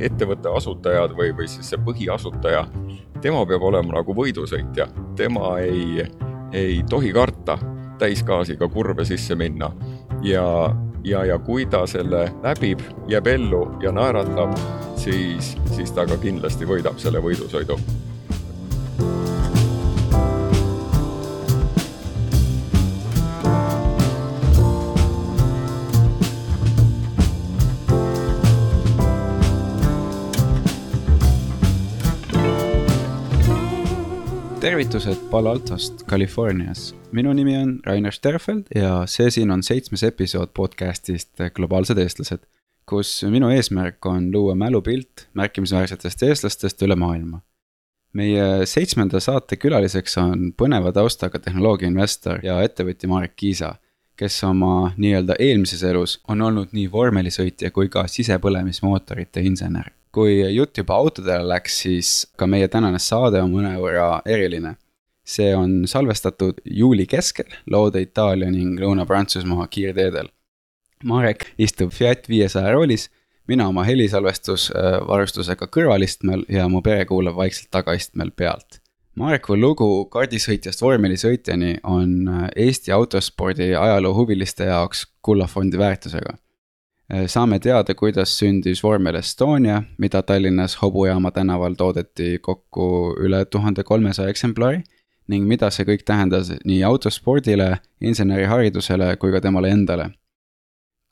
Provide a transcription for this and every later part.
ettevõtte asutajad või, või siis see põhiasutaja, tema peab olema nagu võidusõitja, tema ei, ei tohi karta täisgaasiga kurve sisse minna. Ja, ja, ja kui ta selle läbib, jääb ellu ja naeratab, siis, siis ta ka kindlasti võidab selle võidusõidu tervitused Palo Altost, Californias. minu nimi on Rainer Sterfeld ja see siin on seitsmes episood podcast'ist Globaalsed eestlased, kus minu eesmärk on luua mälupilt märkimisväärsetest eestlastest üle maailma. meie seitsmenda saate külaliseks on põneva taustaga tehnoloogiainvestor ja ettevõtja Marek Kiisa, kes oma nii-öelda eelmises elus on olnud nii vormelisõitja kui ka sisepõlemismootorite insener kui jutt juba autodele läks, siis ka meie tänane saade on mõnevõrra eriline. see on salvestatud juuli keskel Lauda-Itaalia ning Lõuna-Prantsusmaa kiirteedel. Marek istub Fiat viiesaja roolis, mina oma helisalvestusvarustusega kõrvalistmel ja mu pere kuulab vaikselt tagaistmel pealt. Mareku lugu kaardisõitjast vormelisõitjani on Eesti autospordi ajaloo huviliste jaoks kullafondi väärtusega saame teada, kuidas sündis vormel Estonia, mida Tallinnas Hobujaama tänaval toodeti kokku üle tuhande kolmesaja eksemplari ning mida see kõik tähendas nii autospordile, inseneriharidusele kui ka temale endale.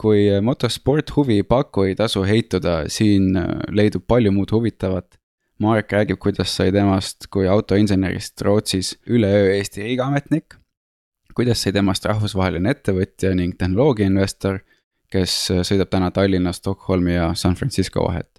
kui motosport huvi ei paku, ei tasu heituda, siin äh, leidub palju muud huvitavat. Marek räägib, kuidas sai temast kui autoinsenerist Rootsis üleöö Eesti riigiametnik, kuidas sai temast rahvusvaheline ettevõtja ning tehnoloogiainvestor kes sõidab täna Tallinna, Stockholmi ja San Francisco vahet.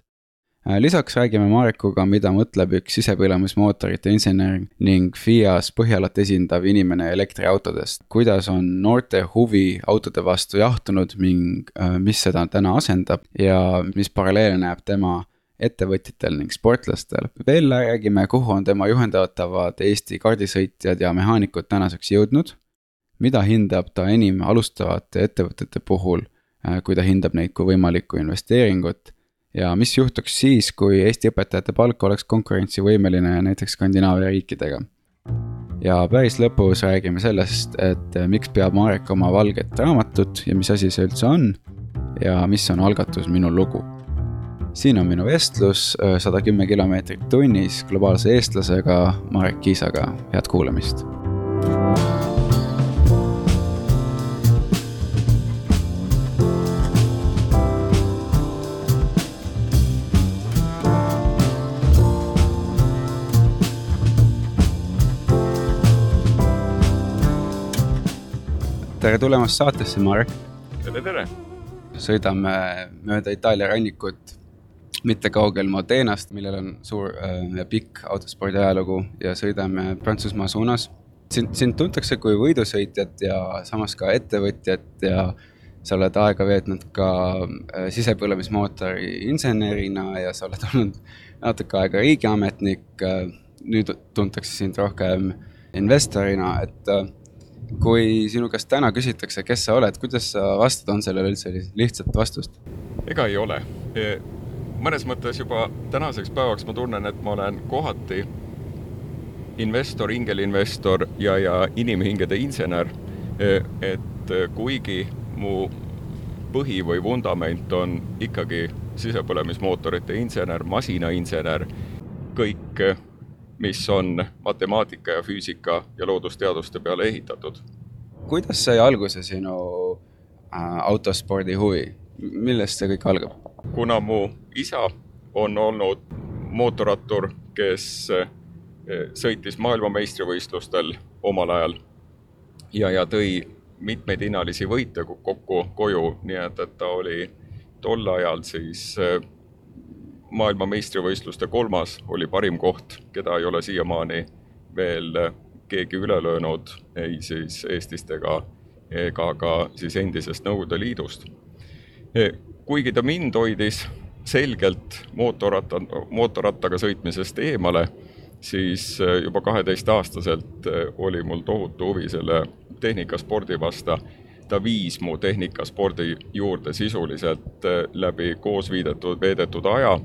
Äh, lisaks räägime Marekuga, mida mõtleb üks sisepõlemismootorite insener ning FIAs Põhjalat esindav inimene elektriautodest. kuidas on noorte huvi autode vastu jahtunud ning äh, mis seda täna asendab ja mis paralleele näeb tema ettevõtjatel ning sportlastel. veel räägime, kuhu on tema juhendatavad Eesti kaardisõitjad ja mehaanikud tänaseks jõudnud, mida hindab ta enim alustavate ettevõtete puhul kui ta hindab neid kui võimalikku investeeringut. ja mis juhtuks siis, kui Eesti õpetajate palk oleks konkurentsivõimeline näiteks Skandinaavia riikidega. ja päris lõpus räägime sellest, et äh, miks peab Marek oma valget raamatut ja mis asi see üldse on ja mis on algatus Minu lugu siin on minu vestlus äh, sada kümme kilomeetrit tunnis globaalse eestlasega Marek Kiisaga, head kuulamist tere tulemast saatesse, Marek. tere, tere. sõidame mööda Itaalia rannikut, mitte kaugel Modenast, millel on suur äh, ja pikk autospordi ajalugu ja sõidame Prantsusmaa suunas. sind, sind tuntakse kui võidusõitjat ja samas ka ettevõtjat ja sa oled aega veetnud ka äh, sisepõlemismootori insenerina ja sa oled olnud natuke aega riigiametnik. Äh, nüüd tuntakse sind rohkem investorina, et kui sinu käest täna küsitakse, kes sa oled, kuidas sa vastad, on sellele üldse lihtsat vastust? ega ei ole. E, mõnes mõttes juba tänaseks päevaks ma tunnen, et ma olen kohati investor, ingelinvestor ja, ja inimhingede insener. E, et kuigi mu põhi või vundament on ikkagi sisepõlemismootorite insener, masinainsener, kõik mis on matemaatika ja füüsika ja loodusteaduste peale ehitatud. kuidas sai alguse sinu äh, autospordi huvi, millest see kõik algab? kuna mu isa on olnud mootorrattur, kes äh, sõitis maailmameistrivõistlustel omal ajal ja, ja tõi mitmeid hinnalisi võite kokku koju, nii et, et ta oli tol ajal siis äh, maailmameistrivõistluste kolmas oli parim koht, keda ei ole siiamaani veel keegi üle löönud, ei siis Eestist ega, ega ka siis endisest Nõukogude Liidust. kuigi ta mind hoidis selgelt mootorratta, mootorrattaga sõitmisest eemale, siis juba kaheteistaastaselt oli mul tohutu huvi selle tehnikaspordi vastu ta viis mu tehnikaspordi juurde sisuliselt läbi koos viidetud, veedetud aja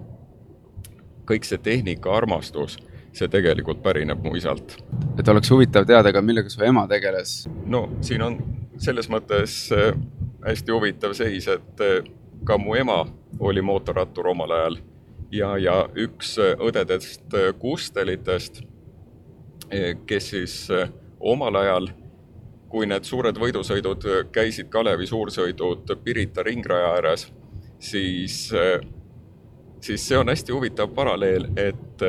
kõik see tehnikaarmastus, see tegelikult pärineb mu isalt. et oleks huvitav teada ka, millega su ema tegeles? no siin on selles mõttes äh, hästi huvitav seis, et äh, ka mu ema oli mootorrattur omal ajal ja, ja üks õdedest Kustelitest, kes siis omal ajal kui need suured võidusõidud käisid Kalevi suursõidud Pirita ringraja ääres, siis, siis see on hästi huvitav paralleel, et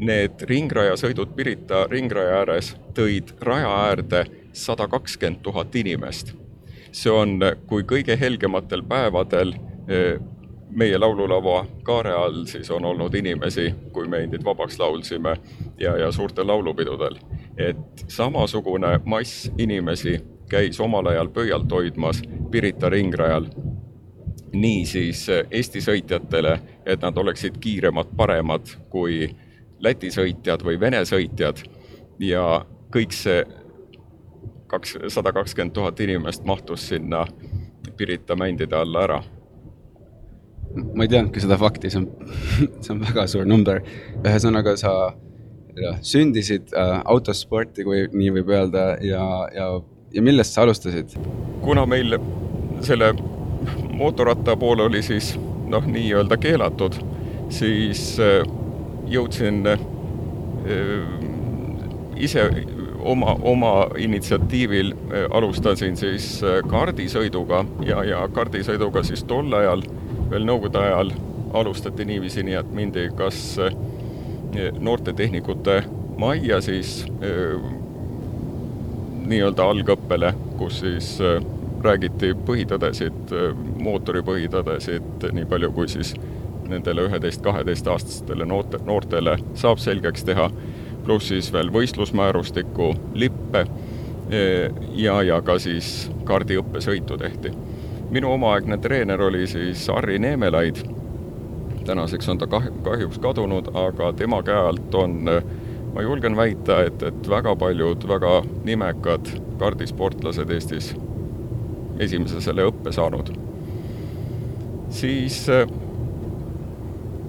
need ringrajasõidud Pirita ringraja ääres tõid raja äärde sada kakskümmend tuhat inimest. see on, kui kõige helgematel päevadel meie laululava kaare all siis on olnud inimesi, kui me endid vabaks laulsime ja, ja suurtel laulupidudel. Et samasugune mass inimesi käis omal ajal pöialt hoidmas Pirita ringrajal. niisiis Eesti sõitjatele, et nad oleksid kiiremad, paremad kui Läti sõitjad või Vene sõitjad ja kõik see kaks, sada kakskümmend tuhat inimest mahtus sinna Pirita mändide alla ära ma ei teadnudki seda fakti, see on, see on väga suur number. ühesõnaga, sa ja, sündisid äh, autosporti, kui nii võib öelda ja, ja, ja millest sa alustasid? kuna meil selle mootorratta pool oli siis noh, nii-öelda keelatud, siis äh, jõudsin äh, ise oma, oma initsiatiivil äh, alustasin siis äh, kaardisõiduga ja, ja kaardisõiduga siis tol ajal veel nõukogude ajal alustati niiviisi, nii et mindi kas eh, noortetehnikute majja siis nii-öelda algõppele, kus siis räägiti põhitõdesid, mootori põhitõdesid, nii palju kui siis nendele üheteist-kaheteistaastastele noorte, noortele saab selgeks teha, pluss siis veel võistlusmäärustikku, lippe ja, ja ka siis kaardiõppesõitu tehti minu omaaegne treener oli siis Harri Neemelaid. Tänaseks on ta kah-, kahjuks kadunud, aga tema käe alt on, ma julgen väita, et, et väga paljud väga nimekad kardisportlased Eestis esimese selle õppe saanud. siis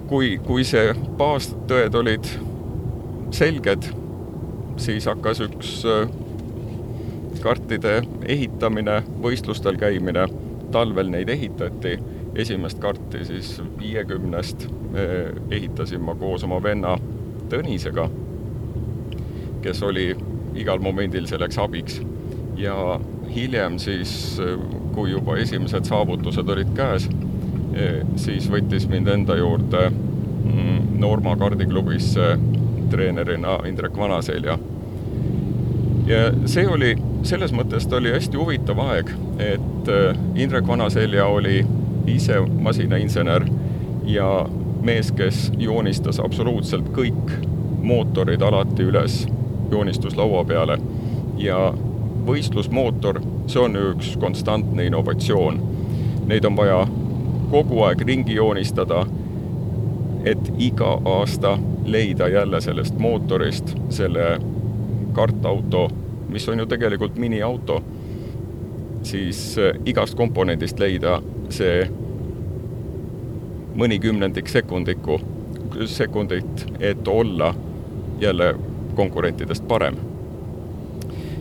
kui, kui see baastõed olid selged, siis hakkas üks kartide ehitamine, võistlustel käimine talvel neid ehitati, esimest karti siis viiekümnest ehitasin ma koos oma venna Tõnisega, kes oli igal momendil selleks abiks. ja hiljem siis, kui juba esimesed saavutused olid käes, siis võttis mind enda juurde mm, Norma kardiklubisse treenerina Indrek Vanaselja. ja see oli selles mõttes ta oli hästi huvitav aeg, et äh, Indrek Vanaselja oli ise masinainsener ja mees, kes joonistas absoluutselt kõik mootorid alati üles joonistuslaua peale ja võistlusmootor, see on ju üks konstantne innovatsioon. Neid on vaja kogu aeg ringi joonistada, et iga aasta leida jälle sellest mootorist selle kartauto mis on ju tegelikult miniauto, siis äh, igast komponendist leida see mõni kümnendik sekundiku, sekundit, et olla jälle konkurentidest parem.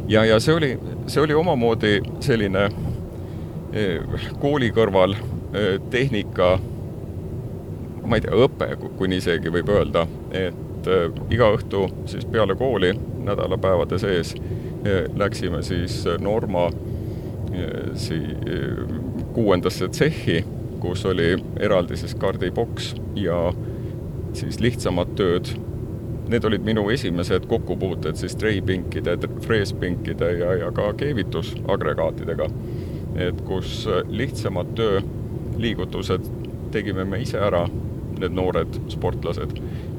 ja, ja see oli, see oli omamoodi selline äh, kooli kõrval äh, tehnika, ma ei tea, õpe, kuni isegi võib öelda, et iga õhtu siis peale kooli nädalapäevade sees läksime siis Norma si-, kuuendasse tsehhi, kus oli eraldi siis kaardiboks ja siis lihtsamad tööd. Need olid minu esimesed kokkupuuted siis treipinkide, freespinkide ja, ja ka keevitusagregaatidega. et kus lihtsamad tööliigutused tegime me ise ära, need noored sportlased,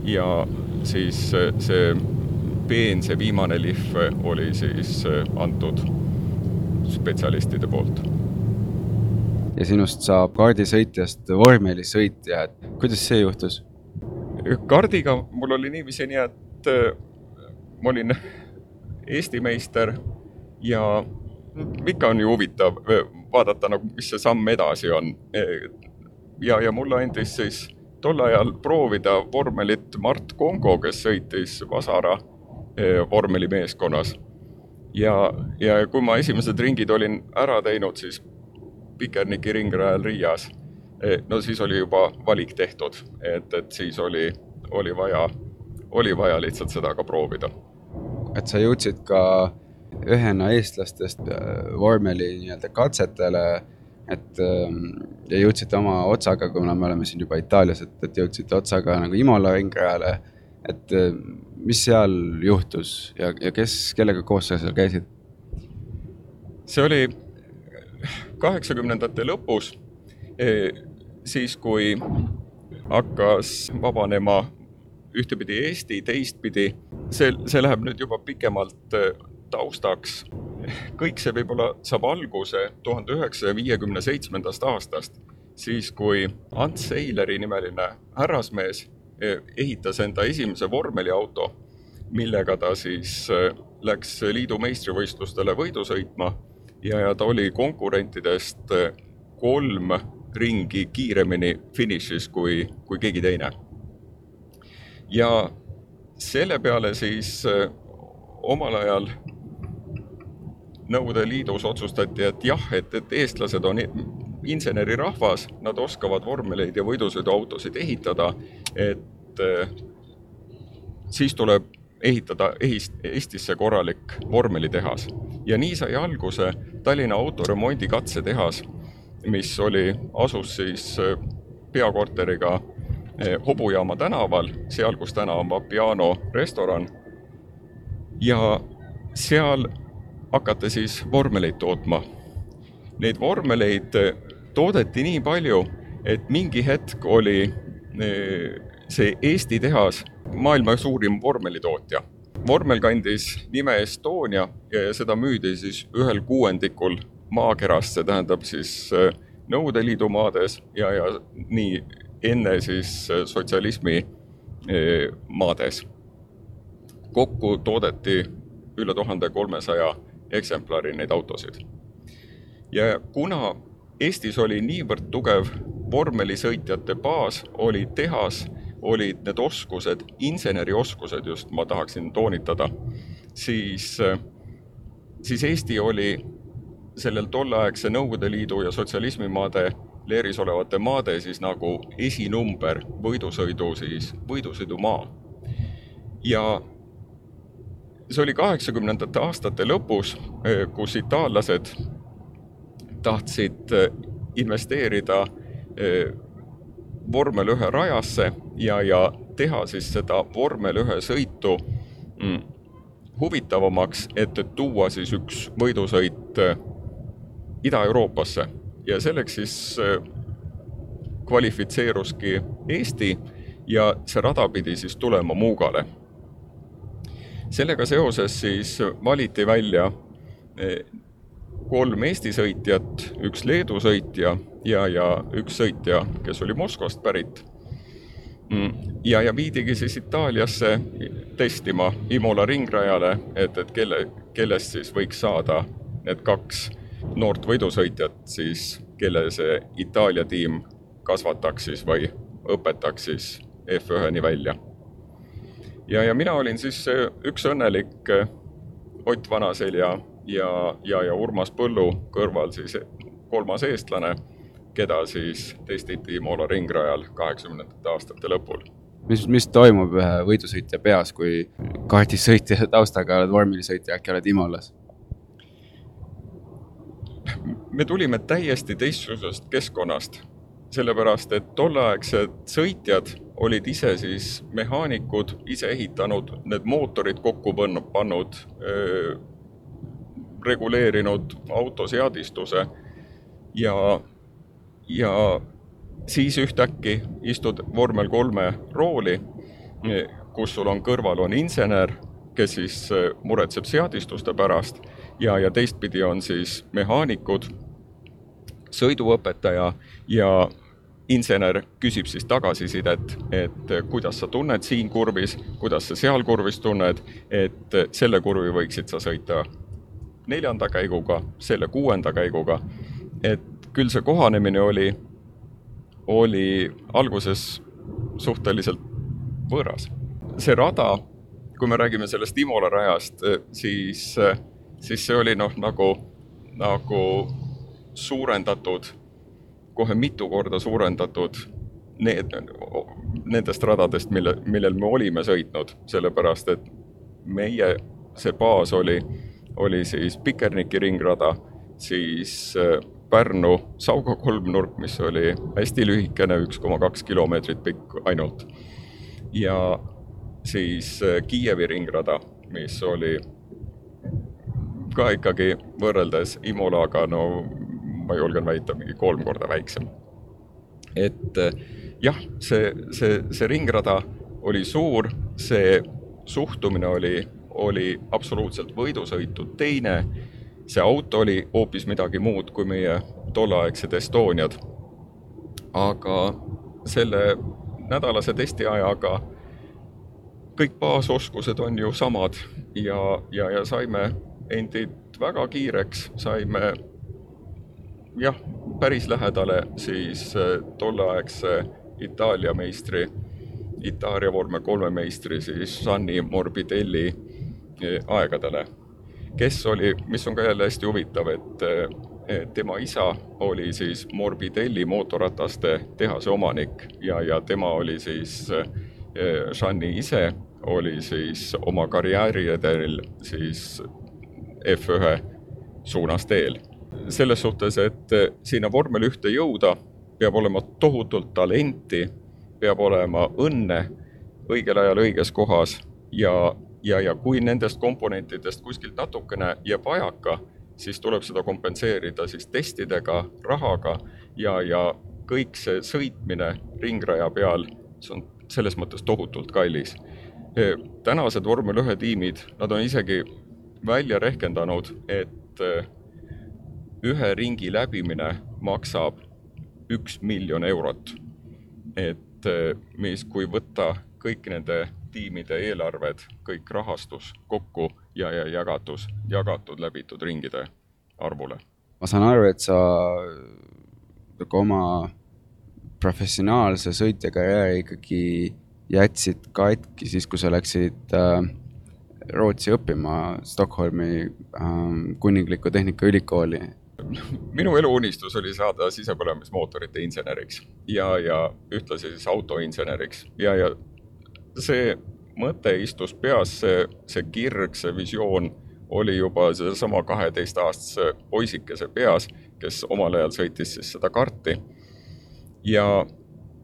ja siis see peen, see viimane lihv oli siis antud spetsialistide poolt. Ja sinust saab kaardisõitjast vormelisõitja, et kuidas see juhtus? kardiga mul oli niiviisi nii, et äh, ma olin Eesti meister ja ikka on ju huvitav äh, vaadata nagu, mis see samm edasi on. ja, ja mulle andis siis tol ajal proovida vormelit Mart Kongo, kes sõitis Vasara vormelimeeskonnas. ja, ja kui ma esimesed ringid olin ära teinud, siis Pikerniki ringrajal Riias, no siis oli juba valik tehtud, et, et siis oli, oli vaja, oli vaja lihtsalt seda ka proovida. et sa jõudsid ka ühena eestlastest äh, vormeli nii-öelda katsetele, et ähm, ja jõudsite oma otsaga, kuna me oleme siin juba Itaalias, et, et jõudsite otsaga nagu Imola ringrajale. et äh, mis seal juhtus ja, ja kes, kellega koos sa seal käisid? see oli kaheksakümnendate lõpus, e, siis kui hakkas vabanema ühtepidi Eesti, teistpidi, see, see läheb nüüd juba pikemalt e, taustaks. kõik see võib-olla saab alguse tuhande üheksasaja viiekümne seitsmendast aastast, siis kui Ants Seileri nimeline härrasmees e, ehitas enda esimese vormeliauto, millega ta siis läks liidu meistrivõistlustele võidu sõitma ja, ja ta oli konkurentidest e, kolm ringi kiiremini finišis kui, kui keegi teine. ja selle peale siis omal ajal Nõukogude Liidus otsustati, et jah, et, et eestlased on insenerirahvas, nad oskavad vormeleid ja võidusõiduautosid ehitada, et eh, siis tuleb ehitada Eest, Eestisse korralik vormelitehas. ja nii sai alguse Tallinna autoremondi katsetehas, mis oli, asus siis eh, peakorteriga eh, Hobujaama tänaval, seal, kus täna on Vapiano restoran. ja seal hakata siis vormeleid tootma. Neid vormeleid eh, toodeti nii palju, et mingi hetk oli see Eesti tehas maailma suurim vormelitootja. vormel kandis nime Estonia ja seda müüdi siis ühel kuuendikul maakerast, see tähendab siis eh, Nõukogude Liidu maades ja, ja nii enne siis sotsialismi maades. kokku toodeti üle tuhande kolmesaja eksemplari neid autosid. ja kuna Eestis oli niivõrd tugev vormelisõitjate baas, oli tehas, olid need oskused, insenerioskused just, ma tahaksin toonitada, siis, siis Eesti oli sellel tolleaegse Nõukogude Liidu ja sotsialismimaade leeris olevate maade siis nagu esinumber võidusõidu siis, võidusõidumaa. ja see oli kaheksakümnendate aastate lõpus, kus itaallased tahtsid investeerida vormel ühe rajasse ja, ja teha siis seda vormel ühe sõitu mm, huvitavamaks, et, tuua siis üks võidusõit Ida-Euroopasse. Ja selleks siis kvalifitseeruski Eesti ja see rada pidi siis tulema Muugale. Sellega seoses siis valiti välja eh, kolm Eesti sõitjat, üks Leedu sõitja ja, ja üks sõitja, kes oli Moskvast pärit. Mm, ja, ja viidigi siis Itaaliasse testima Imola ringrajale, et, et kelle, kellest siis võiks saada need kaks noort võidusõitjat siis, kelle see Itaalia tiim kasvataks siis või õpetaks siis F1-ni välja ja, ja mina olin siis üks õnnelik Ott Vanaselja ja, ja, ja Urmas Põllu kõrval siis kolmas eestlane, keda siis testiti Imola ringrajal kaheksakümnendate aastate lõpul. mis, mis toimub ühe võidusõitja peas, kui kaardisõitja taustaga oled vormelisõitja, äkki oled Imolas? me tulime täiesti teistsugusest keskkonnast, sellepärast et tolleaegsed sõitjad olid ise siis mehaanikud, ise ehitanud need mootorid kokku pannud, reguleerinud auto seadistuse ja, ja siis ühtäkki istud vormel kolme rooli, kus sul on kõrval on insener, kes siis muretseb seadistuste pärast ja, ja teistpidi on siis mehaanikud, sõiduõpetaja ja insener küsib siis tagasisidet, et kuidas sa tunned siin kurvis, kuidas sa seal kurvis tunned, et selle kurvi võiksid sa sõita neljanda käiguga, selle kuuenda käiguga. et küll see kohanemine oli, oli alguses suhteliselt võõras. see rada, kui me räägime sellest Imola rajast, siis, siis see oli noh, nagu, nagu suurendatud, kohe mitu korda suurendatud need, nendest radadest, mille, millel me olime sõitnud, sellepärast et meie, see baas oli, oli siis Pikerniki ringrada, siis äh, Pärnu Sauga kolmnurk, mis oli hästi lühikene, üks koma kaks kilomeetrit pikk ainult. ja siis äh, Kiievi ringrada, mis oli ka ikkagi võrreldes Imolaga, no ma julgen väita, mingi kolm korda väiksem. et äh, jah, see, see, see ringrada oli suur, see suhtumine oli, oli absoluutselt võidusõitu teine, see auto oli hoopis midagi muud kui meie tolleaegsed Estoniad. aga selle nädalase testiajaga kõik baasoskused on ju samad ja, ja, ja saime endid väga kiireks, saime jah, päris lähedale siis tolleaegse Itaalia meistri, Itaalia vorme kolme meistri siis Gianni Morbidelli aegadele. kes oli, mis on ka jälle hästi huvitav, et eh, tema isa oli siis Morbidelli mootorrataste tehase omanik ja, ja tema oli siis, Gianni eh, ise oli siis oma karjääriredel siis F1 suunas teel. selles suhtes, et sinna vormel ühte jõuda peab olema tohutult talenti, peab olema õnne õigel ajal õiges kohas ja, ja, ja kui nendest komponentidest kuskilt natukene jääb vajaka, siis tuleb seda kompenseerida siis testidega, rahaga ja, ja kõik see sõitmine ringraja peal, see on selles mõttes tohutult kallis. tänased vormel ühe tiimid, nad on isegi välja rehkendanud, et ühe ringi läbimine maksab üks miljon eurot. et mis, kui võtta kõik nende tiimide eelarved, kõik rahastus kokku ja, ja jagatus, jagatud läbitud ringide arvule. ma saan aru, et sa nagu oma professionaalse sõitjakarjääri ikkagi jätsid katki siis, kui sa läksid äh, Rootsi õppima Stockholmi äh, kuninglikku tehnikaülikooli minu eluunistus oli saada sisepõlemismootorite inseneriks ja, ja ühtlasi siis autoinseneriks ja, ja see mõte istus peas, see, see kirg, see visioon oli juba sedasama kaheteistaastase poisikese peas, kes omal ajal sõitis siis seda karti. ja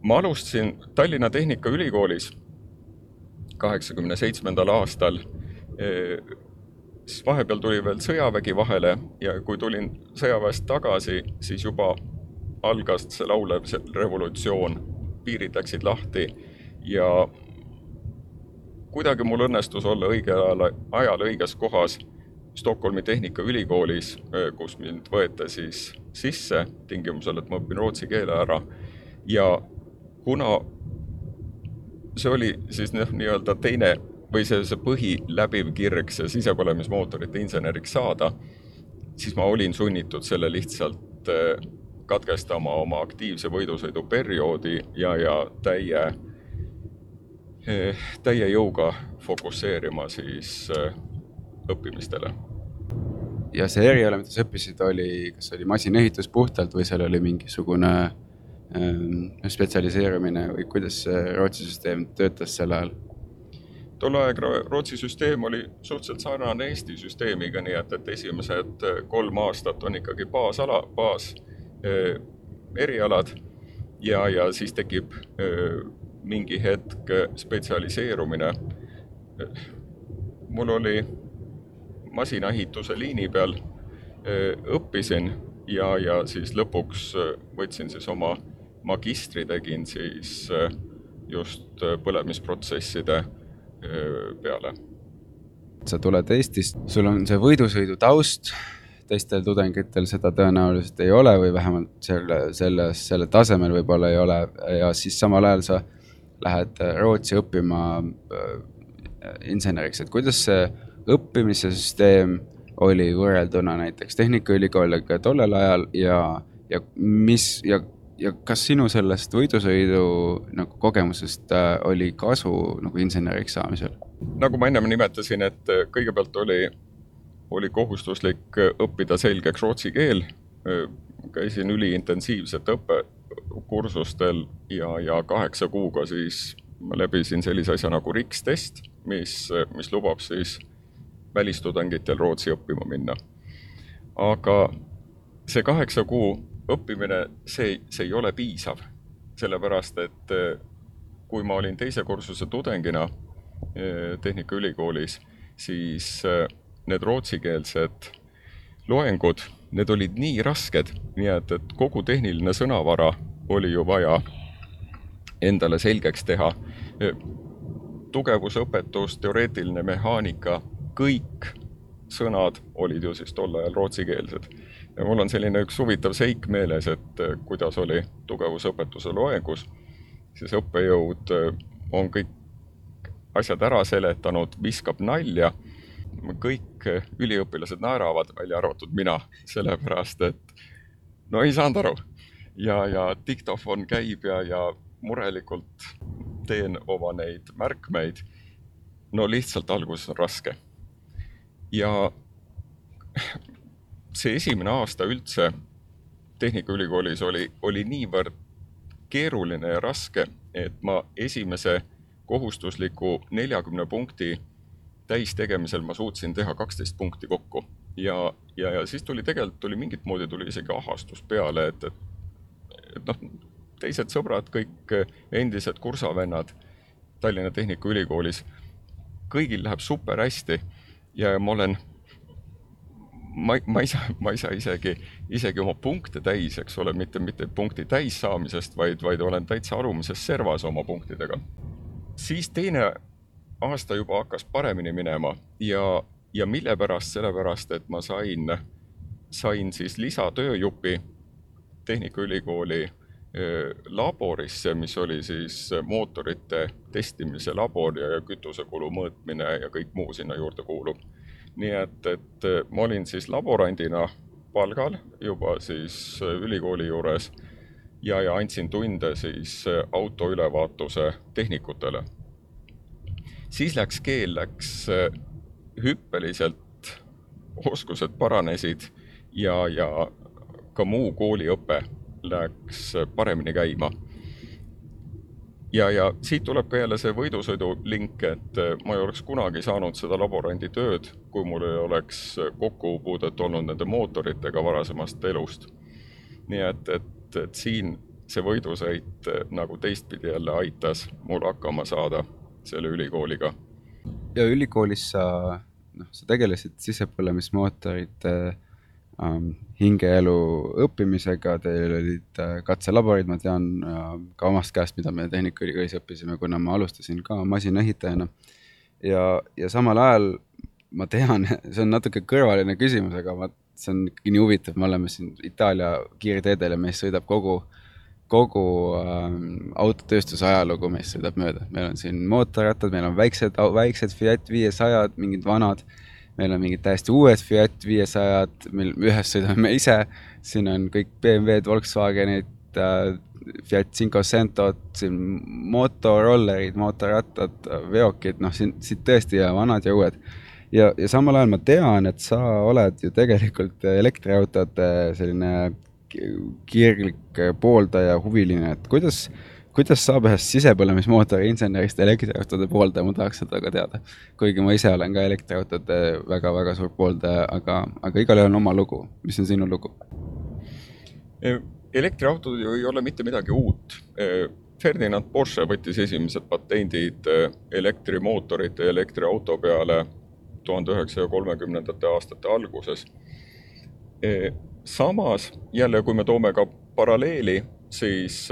ma alustasin Tallinna Tehnikaülikoolis kaheksakümne seitsmendal aastal siis vahepeal tuli veel sõjavägi vahele ja kui tulin sõjaväest tagasi, siis juba algas see laulev revolutsioon, piirid läksid lahti ja kuidagi mul õnnestus olla õigel ajal õiges kohas Stockholmi Tehnikaülikoolis, kus mind võeti siis sisse tingimusel, et ma õpin rootsi keele ära. Ja kuna see oli siis noh, nii-öelda teine või see, see põhiläbiv kirg, see sisepõlemismootorite inseneriks saada, siis ma olin sunnitud selle lihtsalt äh, katkestama oma aktiivse võidusõidu perioodi ja, ja täie, täie jõuga fokusseerima siis äh, õppimistele. ja see eriala, mida sa õppisid, oli, kas oli masinaehitus puhtalt või seal oli mingisugune ähm, spetsialiseerumine või kuidas see Rootsi süsteem töötas sel ajal? tol aeg Rootsi süsteem oli suhteliselt sarnane Eesti süsteemiga, nii et, et esimesed eh, kolm aastat on ikkagi baasala, baas eh, erialad ja, ja siis tekib eh, mingi hetk spetsialiseerumine. mul oli masinaehituse liini peal, õppisin ja, ja siis lõpuks võtsin siis oma magistri, tegin siis just põlemisprotsesside peale. sa tuled Eestist, sul on see võidusõidu taust, teistel tudengitel seda tõenäoliselt ei ole või vähemalt selle, selles, selle tasemel võib-olla ei ole ja siis samal ajal sa lähed Rootsi õppima inseneriks, et kuidas see õppimise süsteem oli võrrelduna näiteks Tehnikaülikooliga tollel ajal ja, ja mis ja ja kas sinu sellest võidusõidu nagu kogemusest äh, oli kasu nagu inseneriks saamisel? nagu ma ennem nimetasin, et äh, kõigepealt oli, oli kohustuslik äh, õppida selgeks rootsi keel. käisin üliintensiivsete õppekursustel ja, ja kaheksa kuuga siis ma läbisin sellise asja nagu RIKS test, mis, mis lubab siis välistudengitel Rootsi õppima minna. aga see kaheksa kuu õppimine, see, see ei ole piisav, sellepärast et kui ma olin teise kursuse tudengina eh, Tehnikaülikoolis, siis eh, need rootsikeelsed loengud, need olid nii rasked, nii et, et kogu tehniline sõnavara oli ju vaja endale selgeks teha. tugevusõpetus, teoreetiline mehaanika, kõik sõnad olid ju siis tol ajal rootsikeelsed ja mul on selline üks huvitav seik meeles, et äh, kuidas oli tugevusõpetuse loengus, siis õppejõud äh, on kõik asjad ära seletanud, viskab nalja, kõik äh, üliõpilased naeravad, välja arvatud mina, sellepärast et no ei saanud aru. Ja, ja diktofon käib ja, ja murelikult teen oma neid märkmeid. no lihtsalt alguses on raske. ja see esimene aasta üldse Tehnikaülikoolis oli, oli niivõrd keeruline ja raske, et ma esimese kohustusliku neljakümne punkti täistegemisel ma suutsin teha kaksteist punkti kokku. ja, ja, ja siis tuli tegelikult, tuli mingit moodi tuli isegi ahastus peale, et, et, noh, teised sõbrad, kõik endised kursavennad Tallinna Tehnikaülikoolis, kõigil läheb super hästi ja ma olen ma, ma ei saa, ma ei saa isegi, isegi oma punkte täis, eks ole, mitte, mitte punkti täis saamisest, vaid, vaid olen täitsa alumises servas oma punktidega. siis teine aasta juba hakkas paremini minema ja, ja mille pärast, sellepärast et ma sain, sain siis lisatööjupi Tehnikaülikooli laborisse, mis oli siis mootorite testimise labor ja kütusekulu mõõtmine ja kõik muu sinna juurde kuulub nii et, et äh, ma olin siis laborandina palgal juba siis ülikooli juures ja, ja andsin tunde siis auto ülevaatuse tehnikutele. siis läks keel, läks hüppeliselt, oskused paranesid ja, ja ka muu kooliõpe läks paremini käima ja, ja siit tuleb ka jälle see võidusõidu link, et ma ei oleks kunagi saanud seda laborandi tööd, kui mul ei oleks kokkupuudet olnud nende mootoritega varasemast elust. nii et, et, et siin see võidusõit nagu teistpidi jälle aitas mul hakkama saada selle ülikooliga. ja ülikoolis sa, noh, sa tegelesid sisepõlemismootorite äh, hingeelu õppimisega, teil olid äh, katselaborid, ma tean äh, ka omast käest, mida me Tehnikaülikoolis õppisime, kuna ma alustasin ka masinaehitajana. ja, ja samal ajal ma tean, see on natuke kõrvaline küsimus, aga ma, see on ikkagi nii huvitav, me oleme siin Itaalia kiirteedel ja meist sõidab kogu kogu ähm, autotööstuse ajalugu meist sõidab mööda, meil on siin mootorrattad, meil on väiksed, väiksed Fiat viiesajad, mingid vanad äh, meil on mingid täiesti uued Fiat viiesajad, mil ühes sõidame me ise, siin on kõik BMW-d, Volkswagenid äh,, Fiat Cinquecentod, siin motorollerid, mootorrattad, veokid, noh, siin, siin tõesti ja vanad ja uued. ja, ja samal ajal ma tean, et sa oled ju tegelikult elektriautode selline kirglik pooldaja, huviline, et kuidas kuidas saab ühest sisepõlemismootori insenerist elektriautode pooldaja, ma tahaks seda ka teada. kuigi ma ise olen ka elektriautode väga-väga suur pooldaja, aga, aga igalühel on oma lugu. mis on sinu lugu? elektriautod ju ei ole mitte midagi uut. Ferdinand Porsche võttis esimesed patendid elektrimootorite ja elektriauto peale tuhande üheksasaja kolmekümnendate aastate alguses. samas jälle, kui me toome ka paralleeli, siis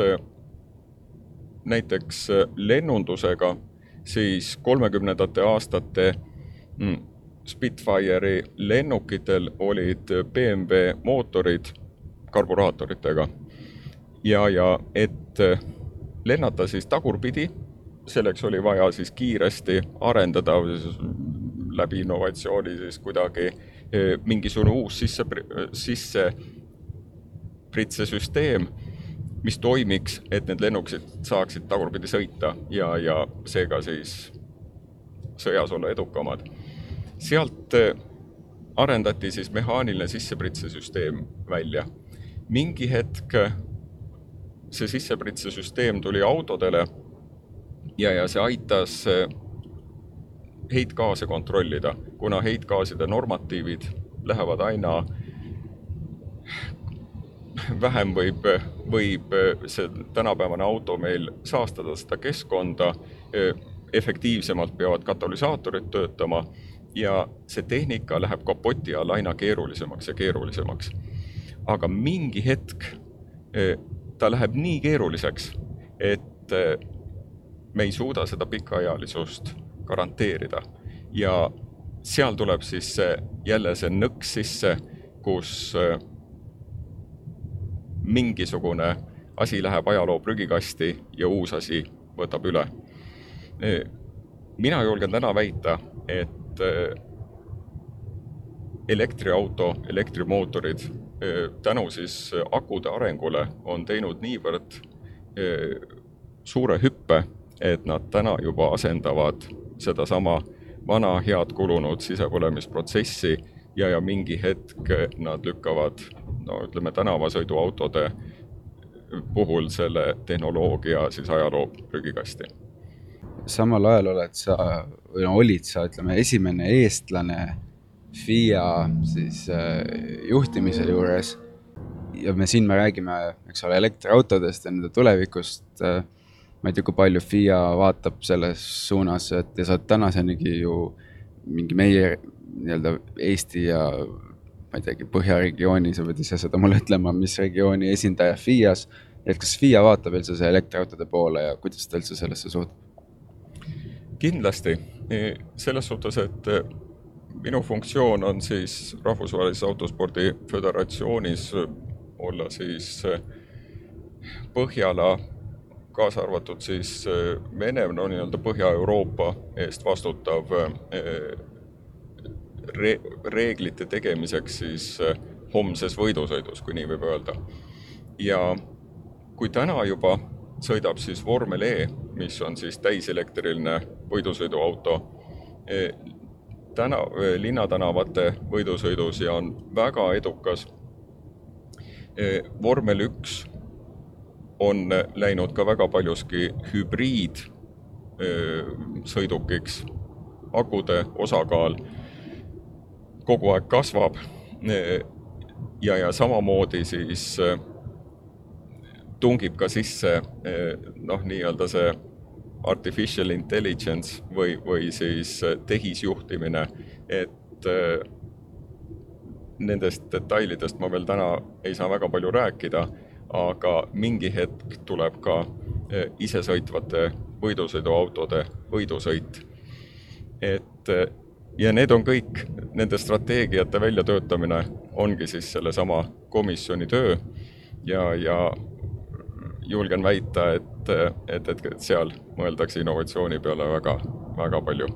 näiteks äh, lennundusega, siis kolmekümnendate aastate mm, Spitfire'i lennukitel olid BMW mootorid karburaatoritega. ja, ja et äh, lennata siis tagurpidi, selleks oli vaja siis kiiresti arendada läbi innovatsiooni siis kuidagi äh, mingisugune uus sisse, sisse pritsesüsteem mis toimiks, et need lennukid saaksid tagurpidi sõita ja, ja seega siis sõjas olla edukamad. sealt arendati siis mehaaniline sissepritsesüsteem välja. mingi hetk see sissepritsesüsteem tuli autodele ja, ja see aitas heitgaase kontrollida, kuna heitgaaside normatiivid lähevad aina vähem võib, võib see tänapäevane auto meil saastada seda keskkonda, efektiivsemalt peavad katalüsaatorid töötama ja see tehnika läheb kapoti all aina keerulisemaks ja keerulisemaks. aga mingi hetk ta läheb nii keeruliseks, et me ei suuda seda pikaealisust garanteerida ja seal tuleb siis jälle see nõks sisse, kus mingisugune asi läheb ajaloo prügikasti ja uus asi võtab üle. mina julgen täna väita, et elektriauto, elektrimootorid tänu siis akude arengule on teinud niivõrd suure hüppe, et nad täna juba asendavad sedasama vana head kulunud sisepõlemisprotsessi ja, ja mingi hetk nad lükkavad no ütleme, tänavasõiduautode puhul selle tehnoloogia siis ajaloo prügikasti. samal ajal oled sa, või no olid sa, ütleme, esimene eestlane FIA siis äh, juhtimise juures. ja me siin me räägime, eks ole, elektriautodest ja nende tulevikust äh, ma ei tea, kui palju FIA vaatab selles suunas, et ja sa oled tänasenigi ju mingi meie nii-öelda Eesti ja ma ei teagi, Põhjaregiooni, sa pead ise seda mulle ütlema, mis regiooni esindaja FIA-s. et kas FIA vaatab üldse see elektriautode poole ja kuidas ta üldse sellesse suhtub? kindlasti, selles suhtes, et eh, minu funktsioon on siis Rahvusvahelises Autospordi Föderatsioonis olla siis eh, Põhjala, kaasa arvatud siis eh, Vene, no nii-öelda Põhja-Euroopa eest vastutav re-, reeglite tegemiseks siis äh, homses võidusõidus, kui nii võib öelda. ja kui täna juba sõidab siis vormel E, mis on siis täiselektriline võidusõiduauto, täna, linnatänavate võidusõidus ja on väga edukas. Vormel üks on läinud ka väga paljuski hübriid sõidukiks, akude osakaal kogu aeg kasvab. ja, ja samamoodi siis tungib ka sisse noh, nii-öelda see artificial intelligence või, või siis tehisjuhtimine, et nendest detailidest ma veel täna ei saa väga palju rääkida, aga mingi hetk tuleb ka isesõitvate võidusõiduautode võidusõit. et ja need on kõik, nende strateegiate väljatöötamine ongi siis sellesama komisjoni töö ja, ja julgen väita, et, et, et, et seal mõeldakse innovatsiooni peale väga, väga palju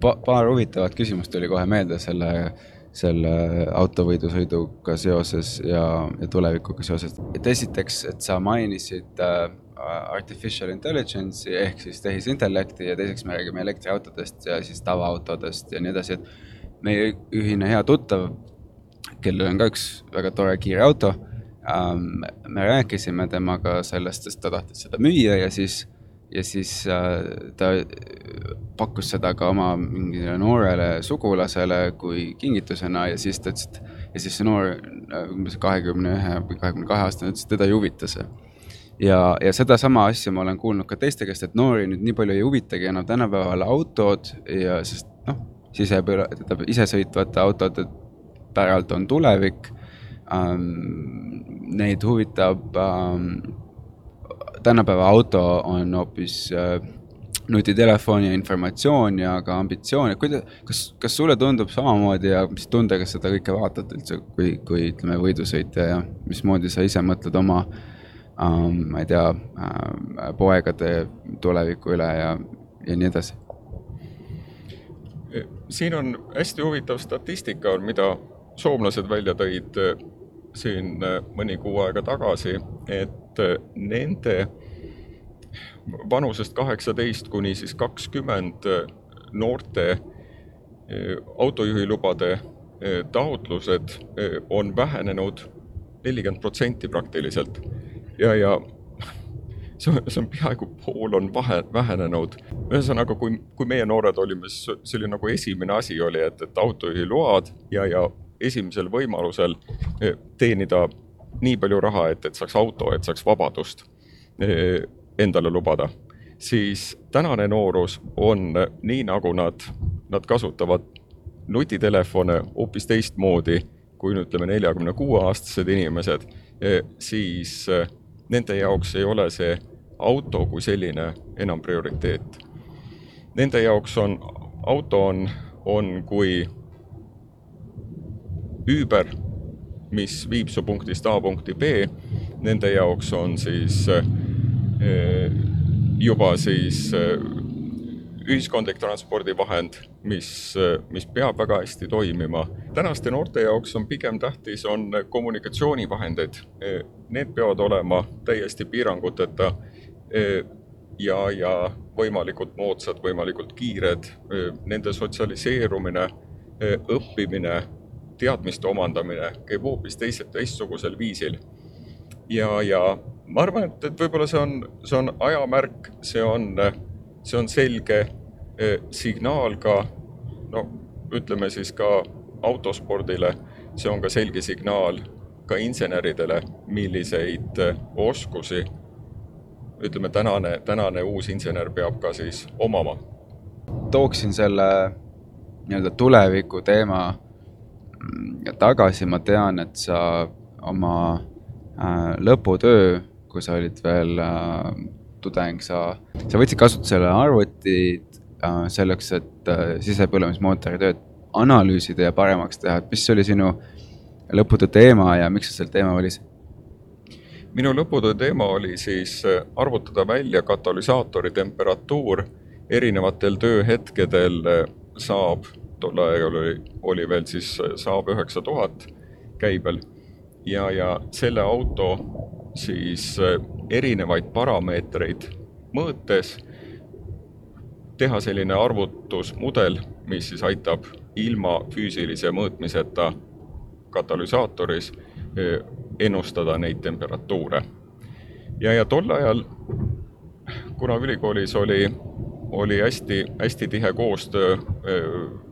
pa,. paar huvitavat küsimust tuli kohe meelde selle, selle autovõidusõiduga seoses ja, ja tulevikuga seoses. et esiteks, et sa mainisid äh, artificial intelligence'i ehk siis tehisintellekti ja teiseks me räägime elektriautodest ja siis tavaautodest ja nii edasi, et meie ühine hea tuttav, kellel on ka üks väga tore kiire auto ähm,, me rääkisime temaga sellest, sest ta tahtis seda müüa ja siis, ja siis äh, ta pakkus seda ka oma mingile noorele sugulasele kui kingitusena ja siis ta ütles, et ja siis see noor, umbes kahekümne ühe või kahekümne kahe aastane ütles, et teda ei huvita see ja, ja sedasama asja ma olen kuulnud ka teiste käest, et noori nüüd nii palju ei huvitagi enam tänapäeval autod ja sest noh, tähendab isesõitvate autode päralt on tulevik ähm,. Neid huvitab ähm,, tänapäeva auto on hoopis äh, nutitelefoni informatsioon ja ka ambitsioon, et kuidas, kas, kas sulle tundub samamoodi ja mis tundega seda kõike vaatad üldse, kui, kui ütleme, võidusõitja ja mismoodi sa ise mõtled oma äh, um,, ma ei tea uh,, poegade tuleviku üle ja, ja nii edasi? siin on hästi huvitav statistika, mida soomlased välja tõid siin mõni kuu aega tagasi, et nende vanusest kaheksateist kuni siis kakskümmend noorte autojuhilubade taotlused on vähenenud nelikümmend protsenti praktiliselt ja, ja see on, see on peaaegu pool on vahe, vähenenud. ühesõnaga, kui, kui meie noored olime, siis see oli nagu esimene asi oli, et, et autojuhiload ja, ja esimesel võimalusel teenida nii palju raha, et, et saaks auto, et saaks vabadust endale lubada. siis tänane noorus on nii, nagu nad, nad kasutavad nutitelefone hoopis teistmoodi kui nüüd ütleme, neljakümne kuue aastased inimesed, siis nende jaoks ei ole see auto kui selline enam prioriteet. Nende jaoks on, auto on, on kui Uber, mis viib su punktist A punkti B, nende jaoks on siis eh, juba siis eh, ühiskondlik transpordivahend, mis, mis peab väga hästi toimima. tänaste noorte jaoks on pigem tähtis, on kommunikatsioonivahendid. Need peavad olema täiesti piiranguteta ja, ja võimalikult moodsad, võimalikult kiired, nende sotsialiseerumine, õppimine, teadmiste omandamine käib hoopis teise, teistsugusel viisil. ja, ja ma arvan, et, et võib-olla see on, see on ajamärk, see on, see on selge signaal ka, no ütleme siis ka autospordile, see on ka selge signaal ka inseneridele, milliseid oskusi ütleme, tänane, tänane uus insener peab ka siis omama. tooksin selle nii-öelda tuleviku teema tagasi, ma tean, et sa oma äh, lõputöö, kui sa olid veel äh, tudeng, sa, sa võtsid kasutusele arvutid Äh, selleks, et äh, sisepõlemismootori tööd analüüsida ja paremaks teha, et mis oli sinu lõputöö teema ja miks sa selle teema valisid? minu lõputöö teema oli siis äh, arvutada välja katalüsaatori temperatuur erinevatel tööhetkedel Saab, tol ajal oli, oli veel siis Saab üheksa tuhat käibel ja, ja selle auto siis erinevaid parameetreid mõõtes teha selline arvutusmudel, mis siis aitab ilma füüsilise mõõtmiseta katalüsaatoris eh, ennustada neid temperatuure. ja, ja tol ajal, kuna ülikoolis oli, oli hästi, hästi tihe koostöö eh,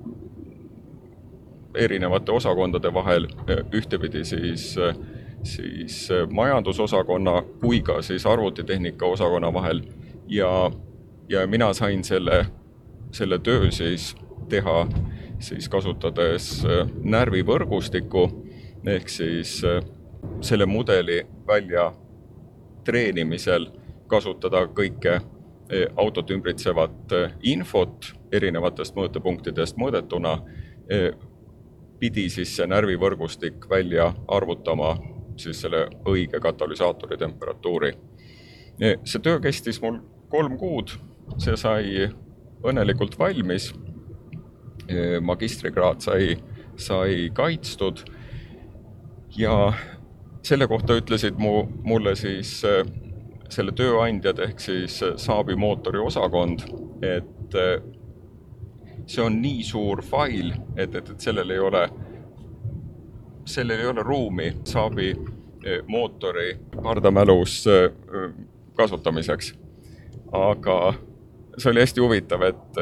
erinevate osakondade vahel, eh, ühtepidi siis, siis majandusosakonna kui ka siis arvutitehnika osakonna vahel. Ja ja mina sain selle, selle töö siis teha siis kasutades närvivõrgustikku ehk siis selle mudeli välja treenimisel kasutada kõike autot ümbritsevat infot erinevatest mõõtepunktidest mõõdetuna, pidi siis see närvivõrgustik välja arvutama siis selle õige katalüsaatori temperatuuri. see töö kestis mul kolm kuud see sai õnnelikult valmis. magistrikraad sai, sai kaitstud. ja selle kohta ütlesid mu, mulle siis selle tööandjad ehk siis Saabi mootori osakond, et see on nii suur fail, et, et, et sellel ei ole, sellel ei ole ruumi Saabi äh, mootori pardamälus kasutamiseks. aga see oli hästi huvitav, et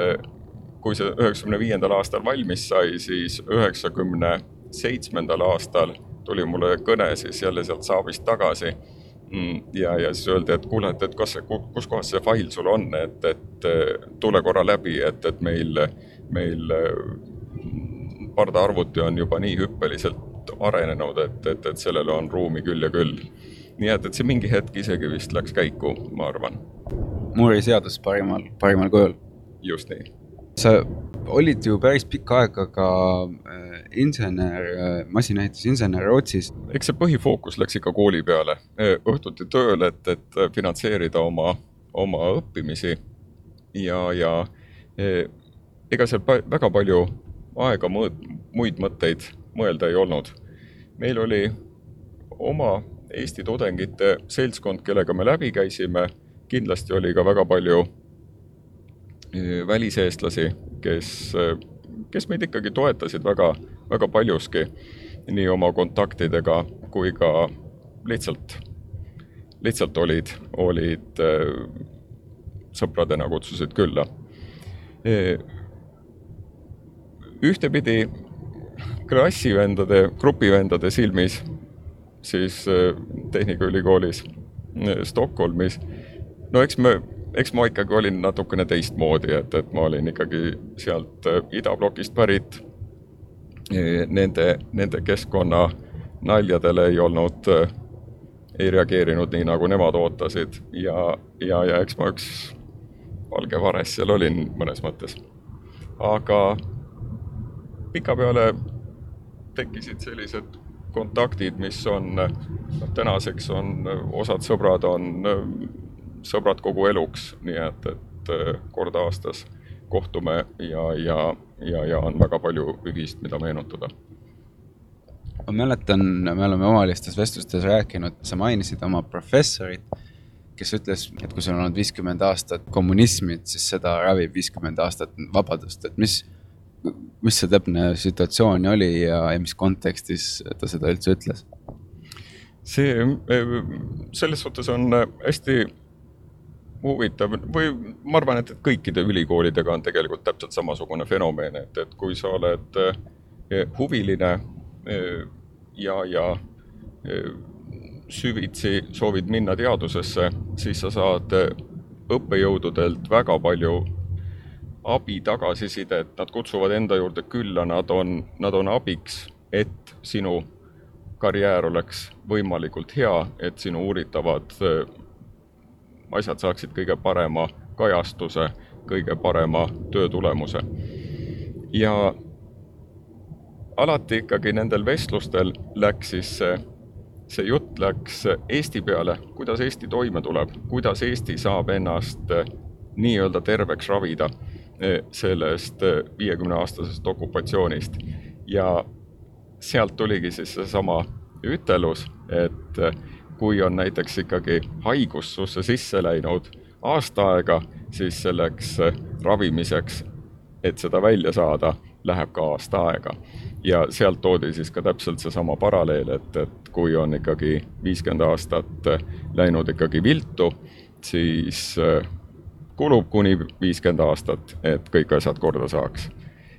kui see üheksakümne viiendal aastal valmis sai, siis üheksakümne seitsmendal aastal tuli mulle kõne siis jälle sealt Saabist tagasi. Mm, ja, ja siis öeldi, et kuule, et, et kas kus kohas see fail sul on, et, et tule korra läbi, et, et meil, meil eh, pardaarvuti on juba nii hüppeliselt arenenud, et, et, et sellele on ruumi küll ja küll. nii et, et see mingi hetk isegi vist läks käiku, ma arvan Moore'i seadus parimal, parimal kujul. just nii. sa olid ju päris pikka aega ka äh, insener äh,, masinaehitusinsener Rootsis. eks see põhifookus läks ikka kooli peale, äh, õhtuti tööle, et, et finantseerida oma, oma õppimisi ja, ja äh, ega seal väga palju aega mõõt-, muid mõtteid mõelda ei olnud. meil oli oma Eesti tudengite seltskond, kellega me läbi käisime, kindlasti oli ka väga palju väliseestlasi, kes, kes meid ikkagi toetasid väga, väga paljuski nii oma kontaktidega kui ka lihtsalt, lihtsalt olid, olid sõpradena kutsusid külla. Ühtepidi klassivendade, grupivendade silmis siis Tehnikaülikoolis Stockholmis, no eks me eks ma ikkagi olin natukene teistmoodi, et, et ma olin ikkagi sealt äh, idablokist pärit. Nende, nende keskkonna naljadele ei olnud, äh, ei reageerinud nii, nagu nemad ootasid ja, ja, ja eks ma üks valge vares seal olin mõnes mõttes. aga pikapeale tekkisid sellised kontaktid, mis on, noh tänaseks on osad sõbrad on sõbrad kogu eluks, nii et, et kord aastas kohtume ja, ja, ja, ja on väga palju ühist, mida meenutada. ma mäletan, me oleme omavahelistes vestlustes rääkinud, sa mainisid oma professorit, kes ütles, et kui sul on olnud viiskümmend aastat kommunismi, et siis seda ravib viiskümmend aastat vabadust, et mis, mis see täpne situatsioon oli ja, ja mis kontekstis ta seda üldse ütles? see, äh, selles suhtes on hästi huvitav või ma arvan, et, et kõikide ülikoolidega on tegelikult täpselt samasugune fenomen, et, et kui sa oled eh, huviline eh, ja, ja eh, süvitsi soovid minna teadusesse, siis sa saad õppejõududelt väga palju abi, tagasisidet, nad kutsuvad enda juurde külla, nad on, nad on abiks, et sinu karjäär oleks võimalikult hea, et sinu uuritavad asjad saaksid kõige parema kajastuse, kõige parema töötulemuse. ja alati ikkagi nendel vestlustel läks siis see, see jutt läks Eesti peale, kuidas Eesti toime tuleb, kuidas Eesti saab ennast nii-öelda terveks ravida sellest viiekümneaastasest okupatsioonist. ja sealt tuligi siis seesama ütelus, et kui on näiteks ikkagi haigus susse sisse läinud aasta aega, siis selleks ravimiseks, et seda välja saada, läheb ka aasta aega. ja sealt toodi siis ka täpselt seesama paralleel, et, et kui on ikkagi viiskümmend aastat läinud ikkagi viltu, siis kulub kuni viiskümmend aastat, et kõik asjad korda saaks.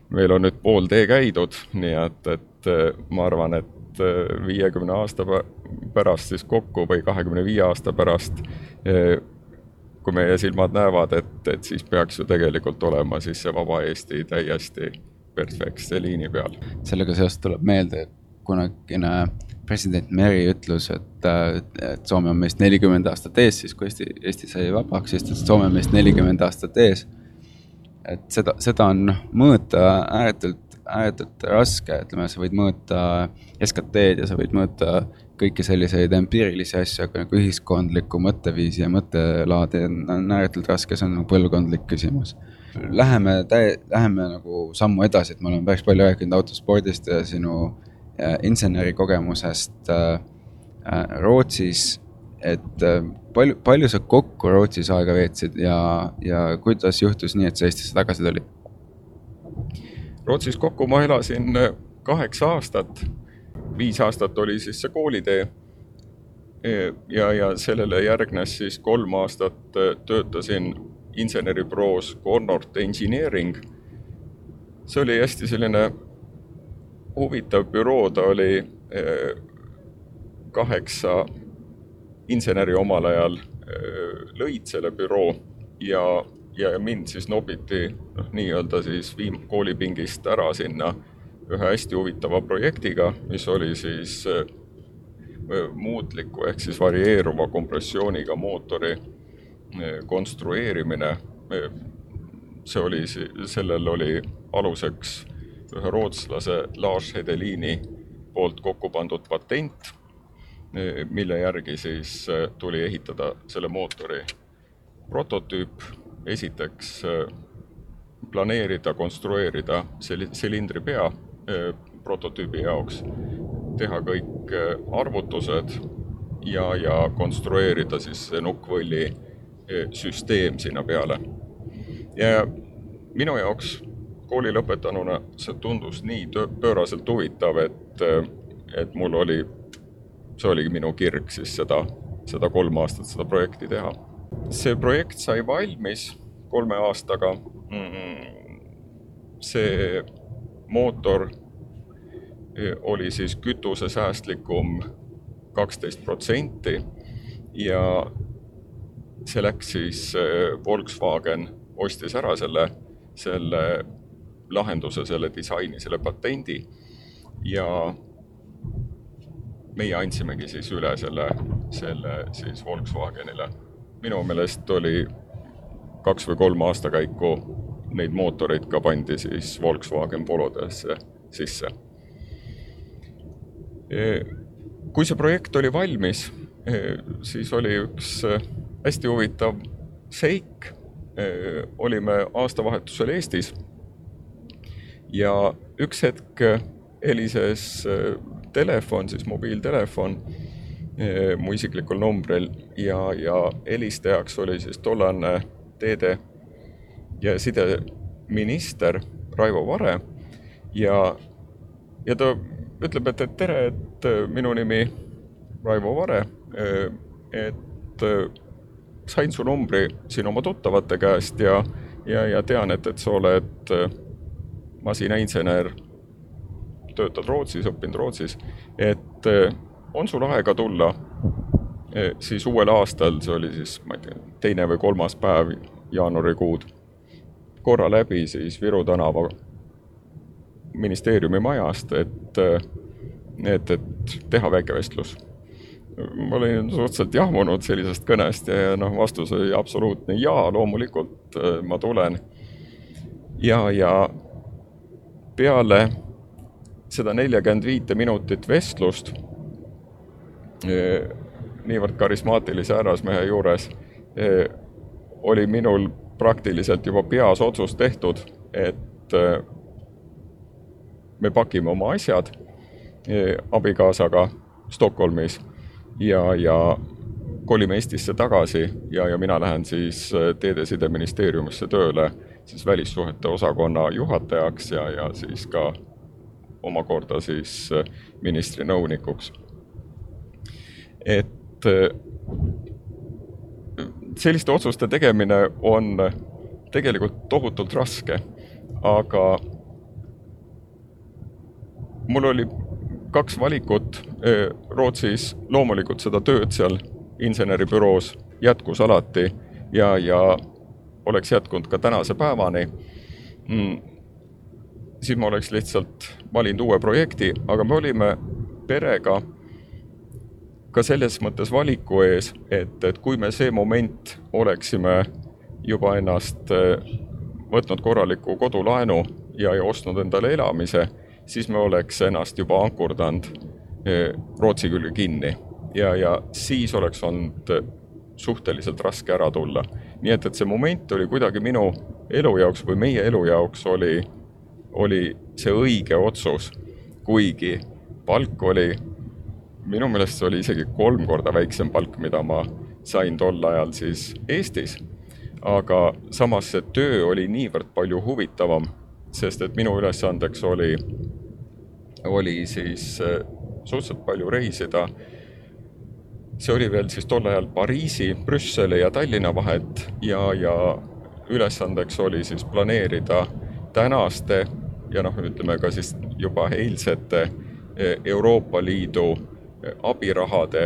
meil on nüüd pool tee käidud, nii et, et ma arvan, et et viiekümne aasta pärast siis kokku või kahekümne viie aasta pärast, eh, kui meie silmad näevad, et, et siis peaks ju tegelikult olema siis see vaba Eesti täiesti perfektse liini peal. sellega seoses tuleb meelde kunagine president Meri ütlus, et, et Soome on meist nelikümmend aastat ees, siis kui Eesti, Eesti sai vabaks, siis ta ütles, et Soome on meist nelikümmend aastat ees. et seda, seda on noh, mõõta ääretult ääretult raske, ütleme, sa võid mõõta SKT-d ja sa võid mõõta kõiki selliseid empiirilisi asju, aga nagu ühiskondlikku mõtteviisi ja mõttelaadi on ääretult raske, see on nagu põlvkondlik küsimus. Läheme täie, läheme nagu sammu edasi, et me oleme päris palju rääkinud autospordist ja sinu äh, insenerikogemusest äh, äh, Rootsis, et äh, palju, palju sa kokku Rootsis aega veetsid ja, ja kuidas juhtus nii, et sa Eestisse tagasi tulid? Rootsis kokku ma elasin äh, kaheksa aastat, viis aastat oli siis see koolitee. E, ja, ja sellele järgnes siis kolm aastat äh, töötasin inseneribüroos Connort Engineering. see oli hästi selline huvitav büroo, ta oli äh, kaheksa inseneri omal ajal lõid selle büroo ja ja mind siis nobiti noh, nii-öelda siis viim-, koolipingist ära sinna ühe hästi huvitava projektiga, mis oli siis äh, muutliku ehk siis varieeruva kompressiooniga mootori konstrueerimine. See oli, sellel oli aluseks ühe rootslase Lars Hedelini poolt kokku pandud patent, mille järgi siis tuli ehitada selle mootori prototüüp esiteks äh, planeerida, konstrueerida sel-, silindri pea äh, prototüübi jaoks, teha kõik arvutused ja, ja konstrueerida siis see nukkvõlli süsteem sinna peale. ja minu jaoks kooli lõpetanuna see tundus nii pööraselt huvitav, et, et mul oli, see oligi minu kirg siis seda, seda kolm aastat seda projekti teha. see projekt sai valmis kolme aastaga. see mootor oli siis kütusesäästlikum kaksteist protsenti ja see läks siis, Volkswagen ostis ära selle, selle lahenduse, selle disaini, selle patendi ja meie andsimegi siis üle selle, selle siis Volkswagenile. minu meelest oli kaks või kolm aastakäiku neid mootoreid ka pandi siis Volkswagen Polodesse sisse. kui see projekt oli valmis, siis oli üks hästi huvitav seik. olime aastavahetusel Eestis ja üks hetk helises äh, telefon, siis mobiiltelefon äh, mu isiklikul numbril ja, ja helistajaks oli siis tollane teede- ja sideminister Raivo Vare ja, ja ta ütleb, et, et tere, et äh, minu nimi Raivo Vare, et sain su numbri siin oma tuttavate käest ja, ja, ja tean, et, et sa oled masinainsener, töötad Rootsis, õppinud Rootsis, et eh, on sul aega tulla eh, siis uuel aastal, see oli siis, ma ei tea, teine või kolmas päev jaanuarikuud, korra läbi siis Viru tänava ministeeriumi majast, et, eh, et, et teha väike vestlus. ma olin suhteliselt jahmunud sellisest kõnest ja, ja noh, vastus oli absoluutne jaa, loomulikult ma tulen. ja, ja peale seda neljakümmend viite minutit vestlust niivõrd karismaatilise härrasmehe juures oli minul praktiliselt juba peas otsus tehtud, et me pakime oma asjad abikaasaga Stockholmis ja, ja kolime Eestisse tagasi ja, ja mina lähen siis Teedesideministeeriumisse tööle siis välissuhete osakonna juhatajaks ja, ja siis ka omakorda siis äh, ministri nõunikuks. et äh, selliste otsuste tegemine on tegelikult tohutult raske, aga mul oli kaks valikut. Äh, Rootsis loomulikult seda tööd seal inseneribüroos jätkus alati ja, ja oleks jätkunud ka tänase päevani. Mm,, siis ma oleks lihtsalt valinud uue projekti, aga me olime perega ka selles mõttes valiku ees, et, et kui me see moment oleksime juba ennast eh, võtnud korraliku kodulaenu ja, ja ostnud endale elamise, siis me oleks ennast juba ankurdanud eh, Rootsi külge kinni. Ja, ja siis oleks olnud suhteliselt raske ära tulla nii et, et see moment oli kuidagi minu elu jaoks või meie elu jaoks oli, oli see õige otsus, kuigi palk oli, minu meelest see oli isegi kolm korda väiksem palk, mida ma sain tol ajal siis Eestis. aga samas see töö oli niivõrd palju huvitavam, sest et minu ülesandeks oli, oli siis äh, suhteliselt palju reisida see oli veel siis tol ajal Pariisi, Brüsseli ja Tallinna vahet ja, ja ülesandeks oli siis planeerida tänaste ja noh, ütleme ka siis juba eilsete eh, Euroopa Liidu eh, abirahade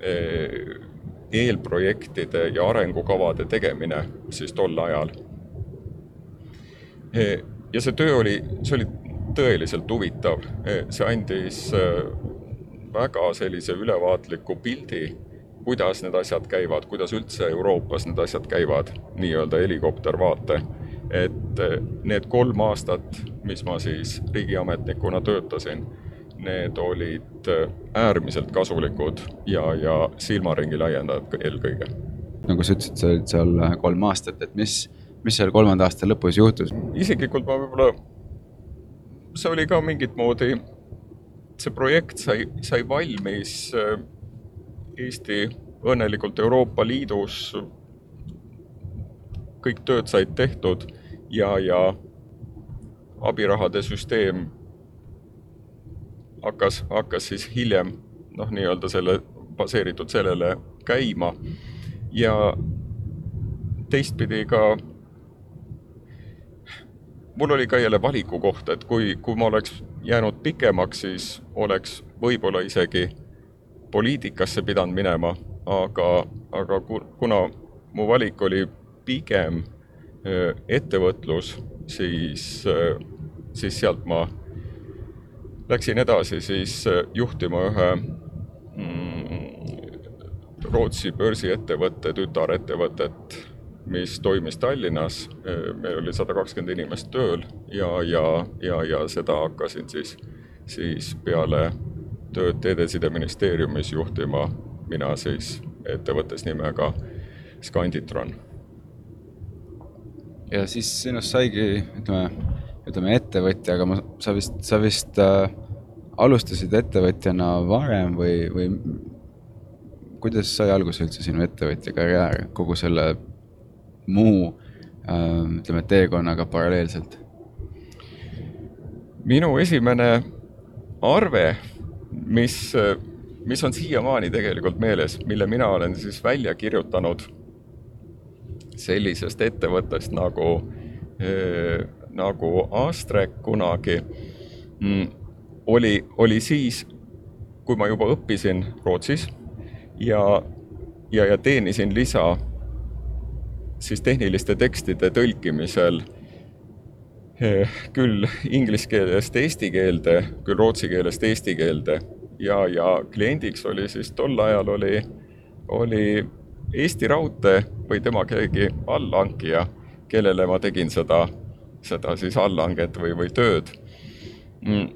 eh, eelprojektide ja arengukavade tegemine siis tol ajal. ja see töö oli, see oli tõeliselt huvitav, see andis väga sellise ülevaatliku pildi, kuidas need asjad käivad, kuidas üldse Euroopas need asjad käivad, nii-öelda helikoptervaate. et eh, need kolm aastat, mis ma siis riigiametnikuna töötasin, need olid eh, äärmiselt kasulikud ja, ja silmaringi laiendajad eelkõige. nagu sa ütlesid, sa olid seal eh, kolm aastat, et mis, mis seal kolmanda aasta lõpus juhtus? isiklikult ma võib-olla, see oli ka mingit moodi see projekt sai, sai valmis äh, Eesti õnnelikult Euroopa Liidus. kõik tööd said tehtud ja, ja abirahade süsteem hakkas, hakkas siis hiljem noh, nii-öelda selle, baseeritud sellele käima ja teistpidi ka mul oli ka jälle valiku koht, et kui, kui ma oleks jäänud pikemaks, siis oleks võib-olla isegi poliitikasse pidanud minema, aga, aga kuna mu valik oli pigem ettevõtlus, siis, siis sealt ma läksin edasi siis juhtima ühe mm, Rootsi börsiettevõtte tütarettevõtet mis toimis Tallinnas, meil oli sada kakskümmend inimest tööl ja, ja, ja, ja seda hakkasin siis, siis peale tööd Teedesideministeeriumis juhtima mina siis ettevõttes nimega Scanditron. ja siis sinust saigi, ütleme, ütleme ettevõtja, aga ma, sa vist, sa vist äh, alustasid ettevõtjana varem või, või kuidas sai alguse üldse sinu ettevõtja karjäär kogu selle muu ähm, ütleme, teekonnaga paralleelselt? minu esimene arve, mis, mis on siiamaani tegelikult meeles, mille mina olen siis välja kirjutanud sellisest ettevõttest nagu äh,, nagu Astrek kunagi mm,, oli, oli siis, kui ma juba õppisin Rootsis ja, ja, ja teenisin lisa siis tehniliste tekstide tõlkimisel eh, küll inglise keelest eesti keelde, küll rootsi keelest eesti keelde ja, ja kliendiks oli siis tol ajal oli, oli Eesti Raudtee või tema keegi allhankija, kellele ma tegin seda, seda siis allhanget või, või tööd. Mm.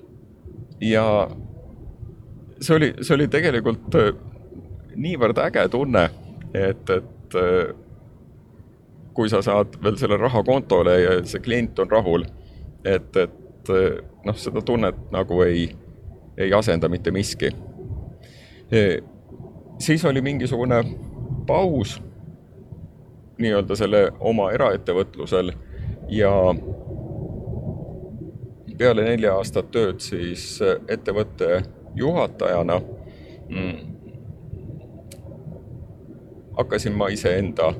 ja see oli, see oli tegelikult eh, niivõrd äge tunne, et, et eh, kui sa saad veel selle raha kontole ja see klient on rahul, et, et noh, seda tunnet nagu ei, ei asenda mitte miski. siis oli mingisugune paus nii-öelda selle oma eraettevõtlusel ja peale nelja aastat tööd siis ettevõtte juhatajana mm, hakkasin ma iseenda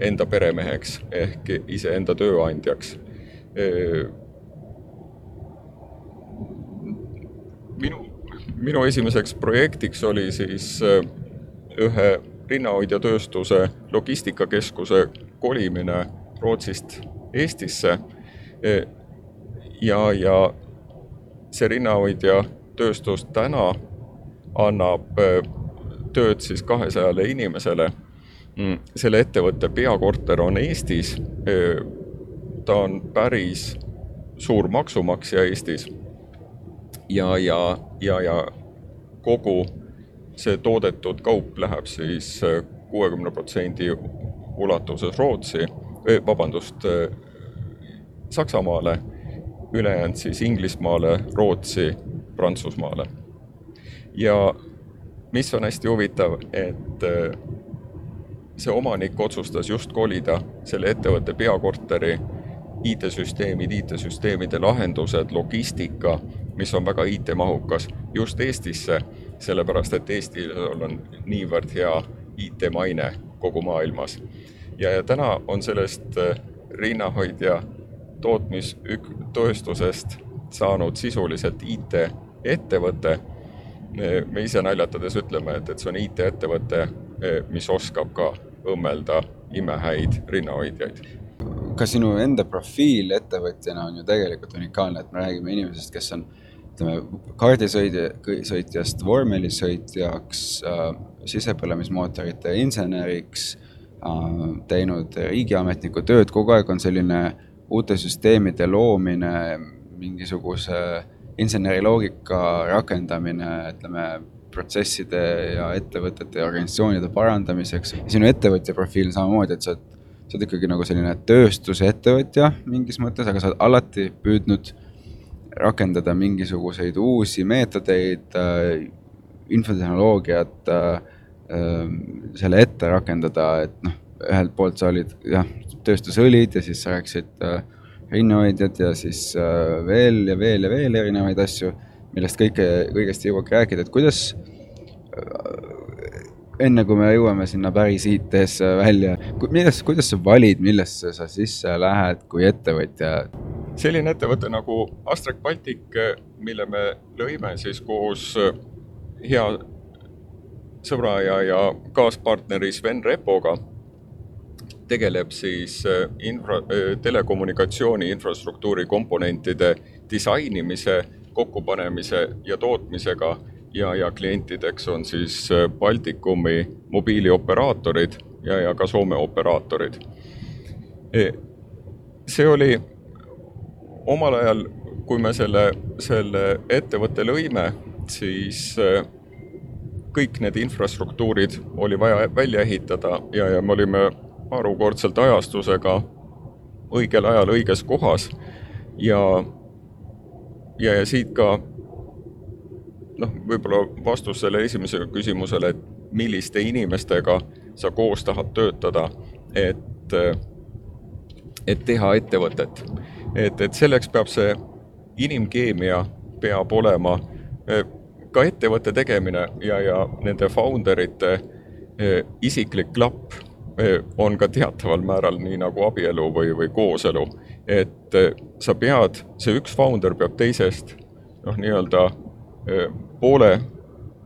enda peremeheks ehk iseenda tööandjaks. minu, minu esimeseks projektiks oli siis ühe rinnahoidjatööstuse logistikakeskuse kolimine Rootsist Eestisse. ja, ja see rinnahoidjatööstus täna annab tööd siis kahesajale inimesele selle ettevõtte peakorter on Eestis. ta on päris suur maksumaksja Eestis. ja, ja, ja, ja kogu see toodetud kaup läheb siis kuuekümne protsendi ulatuses Rootsi, vabandust, Saksamaale, ülejäänud siis Inglismaale, Rootsi, Prantsusmaale. ja mis on hästi huvitav, et see omanik otsustas just kolida selle ettevõtte peakorteri IT-süsteemid, IT-süsteemide lahendused, logistika, mis on väga IT-mahukas, just Eestisse, sellepärast et Eestil on niivõrd hea IT-maine kogu maailmas. ja, täna on sellest äh, rinnahoidja tootmistööstusest saanud sisuliselt IT-ettevõte. me ise naljatades ütleme, et, et see on IT-ettevõte, mis oskab ka õmmelda imehäid rinnahoidjaid. ka sinu enda profiil ettevõtjana on ju tegelikult unikaalne, et me räägime inimesest, kes on ütleme, kaardisõidja, sõitjast vormelisõitjaks äh,, sisepõlemismootorite inseneriks äh,, teinud riigiametniku tööd, kogu aeg on selline uute süsteemide loomine, mingisuguse inseneriloogika rakendamine, ütleme protsesside ja ettevõtete ja organisatsioonide parandamiseks. sinu ettevõtja profiil samamoodi, et sa oled, sa oled ikkagi nagu selline tööstuse ettevõtja mingis mõttes, aga sa oled alati püüdnud rakendada mingisuguseid uusi meetodeid äh,, infotehnoloogiat äh, äh, selle ette rakendada, et noh, ühelt poolt sa olid jah, tööstusõlid ja siis sa rääkisid äh, rinnahoidjad ja siis äh, veel ja veel ja veel erinevaid asju, millest kõike, kõigest ei jõuagi rääkida, et kuidas äh, enne kui me jõuame sinna päris IT-sse välja, milles, kuidas sa valid, millesse sa sisse lähed kui ettevõtja? selline ettevõte nagu Astrek Baltic, mille me lõime siis koos hea sõbra ja, ja kaaspartneri Sven Repoga tegeleb siis äh, infra, äh, telekommunikatsiooni infrastruktuuri komponentide disainimise, kokkupanemise ja tootmisega ja, ja klientideks on siis äh, Baltikumi mobiilioperaatorid ja, ja ka Soome operaatorid. E, see oli omal ajal, kui me selle, selle ettevõtte lõime, siis kõik need infrastruktuurid oli vaja välja ehitada ja, ja me olime harukordselt ajastusega õigel ajal õiges kohas ja, ja, ja siit ka noh, võib-olla vastus sellele esimesele küsimusele, et milliste inimestega sa koos tahad töötada, et, et teha ettevõtet. et, et selleks peab see inimkeemia peab olema ka ettevõtte tegemine ja, ja nende founder ite eh, isiklik klapp on ka teataval määral nii nagu abielu või, või kooselu. Et sa pead, see üks founder peab teisest noh, nii-öelda poole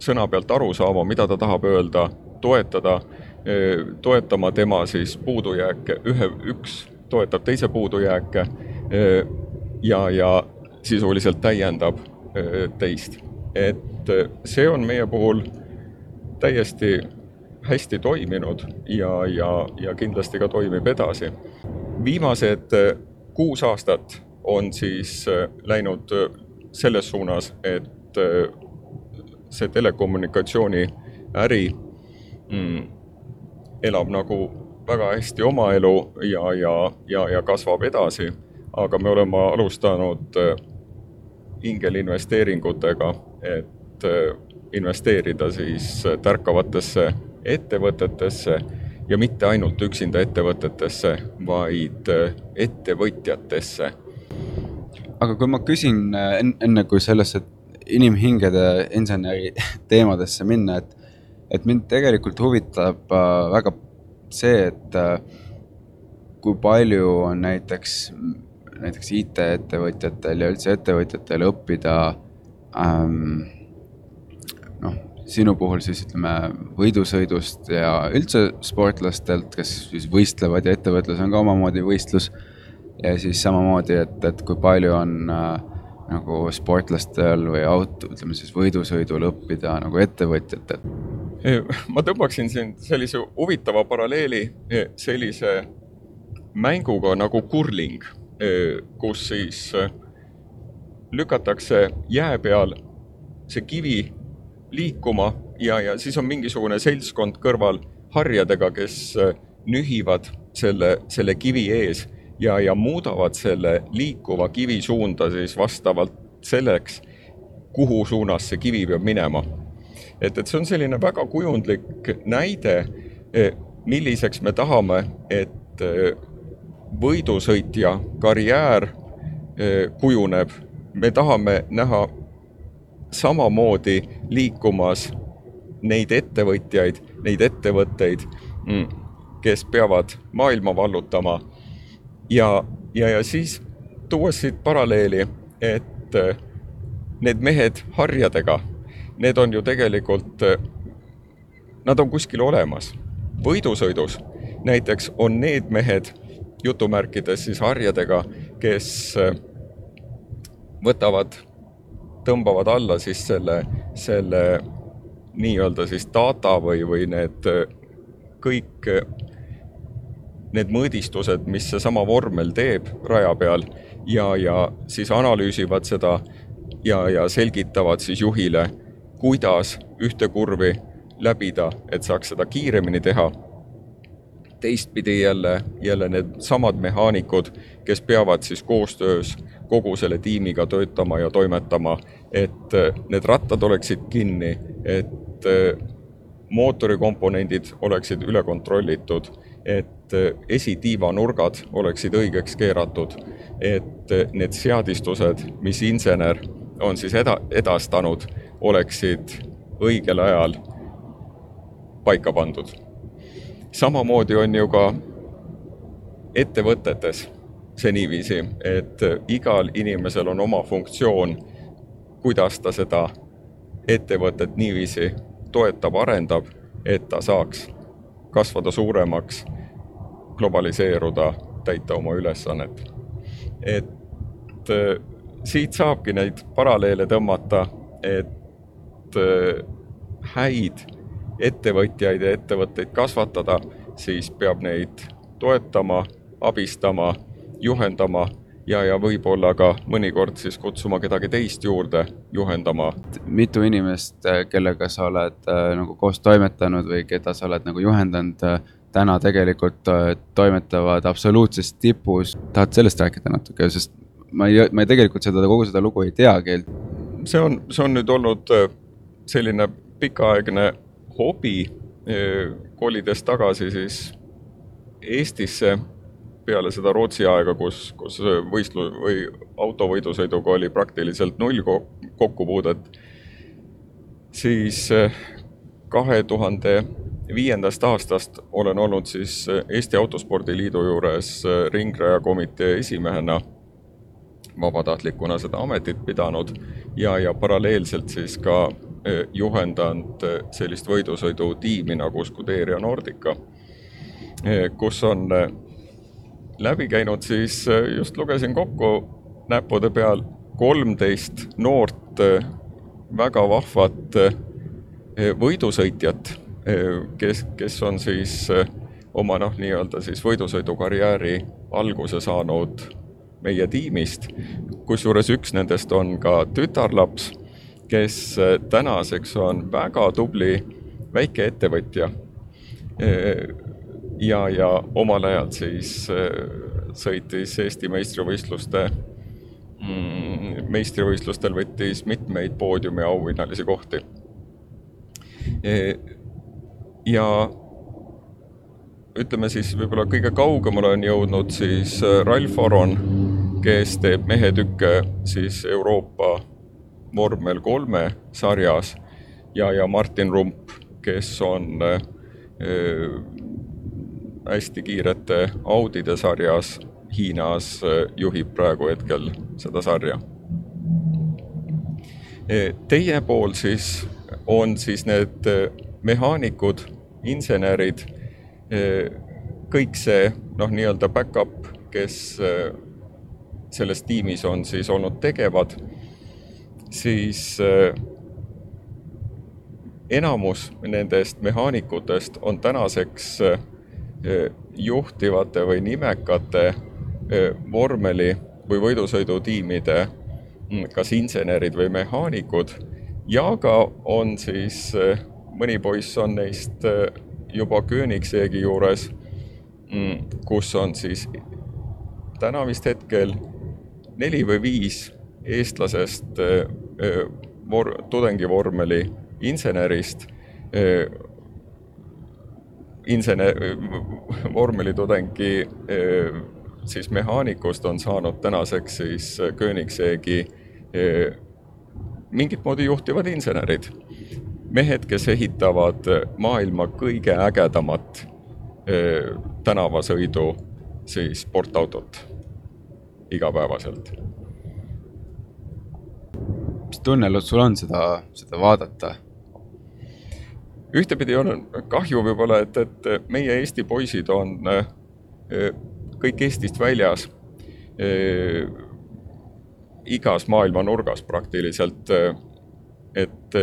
sõna pealt aru saama, mida ta tahab öelda, toetada, toetama tema siis puudujääke, ühe, üks toetab teise puudujääke ja, ja sisuliselt täiendab teist. et see on meie puhul täiesti hästi toiminud ja, ja, ja kindlasti ka toimib edasi. viimased kuus aastat on siis äh, läinud äh, selles suunas, et see telekommunikatsiooni äri mm, elab nagu väga hästi oma elu ja, ja, ja, ja kasvab edasi, aga me oleme alustanud ingelinvesteeringutega, et investeerida siis tärkavatesse ettevõtetesse ja mitte ainult üksinda ettevõtetesse, vaid äh, ettevõtjatesse. aga kui ma küsin äh, enne, kui sellesse inimhingede inseneri teemadesse minna, et, et mind tegelikult huvitab äh, väga see, et kui palju on näiteks, näiteks IT-ettevõtjatel ja üldse ettevõtjatel õppida ähm, noh sinu puhul siis ütleme võidusõidust ja üldse sportlastelt, kes siis võistlevad ja ettevõtlus on ka omamoodi võistlus. ja siis samamoodi, et, et kui palju on äh, nagu sportlastel või auto, ütleme siis võidusõidul õppida nagu ettevõtjatel? ma tõmbaksin siin sellise huvitava paralleeli e, sellise mänguga nagu kurling, e, kus siis e, lükatakse jää peal see kivi liikuma ja, ja siis on mingisugune seltskond kõrval harjadega, kes äh, nühivad selle, selle kivi ees ja, ja muudavad selle liikuva kivi suunda siis vastavalt selleks, kuhu suunas see kivi peab minema. et, et see on selline väga kujundlik näide, e, milliseks me tahame, et e, võidusõitja karjäär e, kujuneb. me tahame näha samamoodi liikumas neid ettevõtjaid, neid ettevõtteid, mm, kes peavad maailma vallutama. ja, ja, ja siis tuues siit paralleeli, et äh, need mehed harjadega, need on ju tegelikult, äh, nad on kuskil olemas. võidusõidus näiteks on need mehed, jutumärkides siis harjadega, kes äh, võtavad tõmbavad alla siis selle, selle nii-öelda siis data või, või need kõik need mõõdistused, mis seesama vormel teeb raja peal ja, ja siis analüüsivad seda ja, ja selgitavad siis juhile, kuidas ühte kurvi läbida, et saaks seda kiiremini teha. Teistpidi jälle, jälle needsamad mehaanikud, kes peavad siis koostöös kogu selle tiimiga töötama ja toimetama, et need rattad oleksid kinni, et mootori komponendid oleksid üle kontrollitud, et esitiiva nurgad oleksid õigeks keeratud, et need seadistused, mis insener on siis eda-, edastanud, oleksid õigel ajal paika pandud. Samamoodi on ju ka ettevõtetes see niiviisi, et igal inimesel on oma funktsioon, kuidas ta seda ettevõtet niiviisi toetab, arendab, et ta saaks kasvada suuremaks, globaliseeruda, täita oma ülesannet. et äh, siit saabki neid paralleele tõmmata, et äh, häid ettevõtjaid ja ettevõtteid kasvatada, siis peab neid toetama, abistama, juhendama ja, ja võib-olla ka mõnikord siis kutsuma kedagi teist juurde juhendama. mitu inimest, äh, kellega sa oled äh, nagu koos toimetanud või keda sa oled nagu juhendanud äh,, täna tegelikult äh, toimetavad absoluutses tipus. tahad sellest rääkida natuke, sest ma ei, ma ei tegelikult seda, kogu seda lugu ei teagi. see on, see on nüüd olnud äh, selline pikaaegne hobi, kolides tagasi siis Eestisse peale seda Rootsi aega, kus, kus võistlu- või autovõidusõiduga oli praktiliselt null kokkupuudet, siis kahe tuhande viiendast aastast olen olnud siis Eesti Autospordiliidu juures eh, ringrajakomitee esimehena, vabatahtlikuna seda ametit pidanud ja, ja paralleelselt siis ka juhendanud sellist võidusõidutiimi nagu Scuderia Nordica, kus on läbi käinud, siis just lugesin kokku näppude peal kolmteist noort väga vahvat võidusõitjat, kes, kes on siis oma noh, nii-öelda siis võidusõidukarjääri alguse saanud meie tiimist, kusjuures üks nendest on ka tütarlaps, kes tänaseks on väga tubli väikeettevõtja ja, ja omal ajal siis äh, sõitis Eesti meistrivõistluste mm,, meistrivõistlustel võttis mitmeid poodiumi auhinnalisi kohti. Ja ütleme siis võib-olla kõige kaugemale on jõudnud siis äh, Ralf Aron, kes teeb mehetükke siis Euroopa vormel kolme sarjas ja, ja Martin Rump, kes on äh, hästi kiirete Audide sarjas Hiinas äh, juhib praegu hetkel seda sarja. E, teie pool siis on siis need äh, mehaanikud, insenerid, kõik see noh, nii-öelda back-up, kes äh, selles tiimis on siis olnud tegevad, siis enamus nendest mehaanikutest on tänaseks juhtivate või nimekate vormeli või võidusõidutiimide mm, kas insenerid või mehaanikud. Ja ka on siis mõni poiss on neist juba Königsegi juures, mm, kus on siis täna vist hetkel neli või viis eestlasest vor-, tudengivormeli insenerist insener, vormelitudengi siis mehaanikust on saanud tänaseks siis Koenigsegi mingit moodi juhtivad insenerid. mehed, kes ehitavad maailma kõige ägedamat tänavasõidu siis sportautot igapäevaselt. Mis tunnelus sul on seda, seda vaadata? ühtepidi on kahju võib-olla, et, et meie Eesti poisid on äh, kõik Eestist väljas, äh, igas maailma nurgas praktiliselt. Äh, et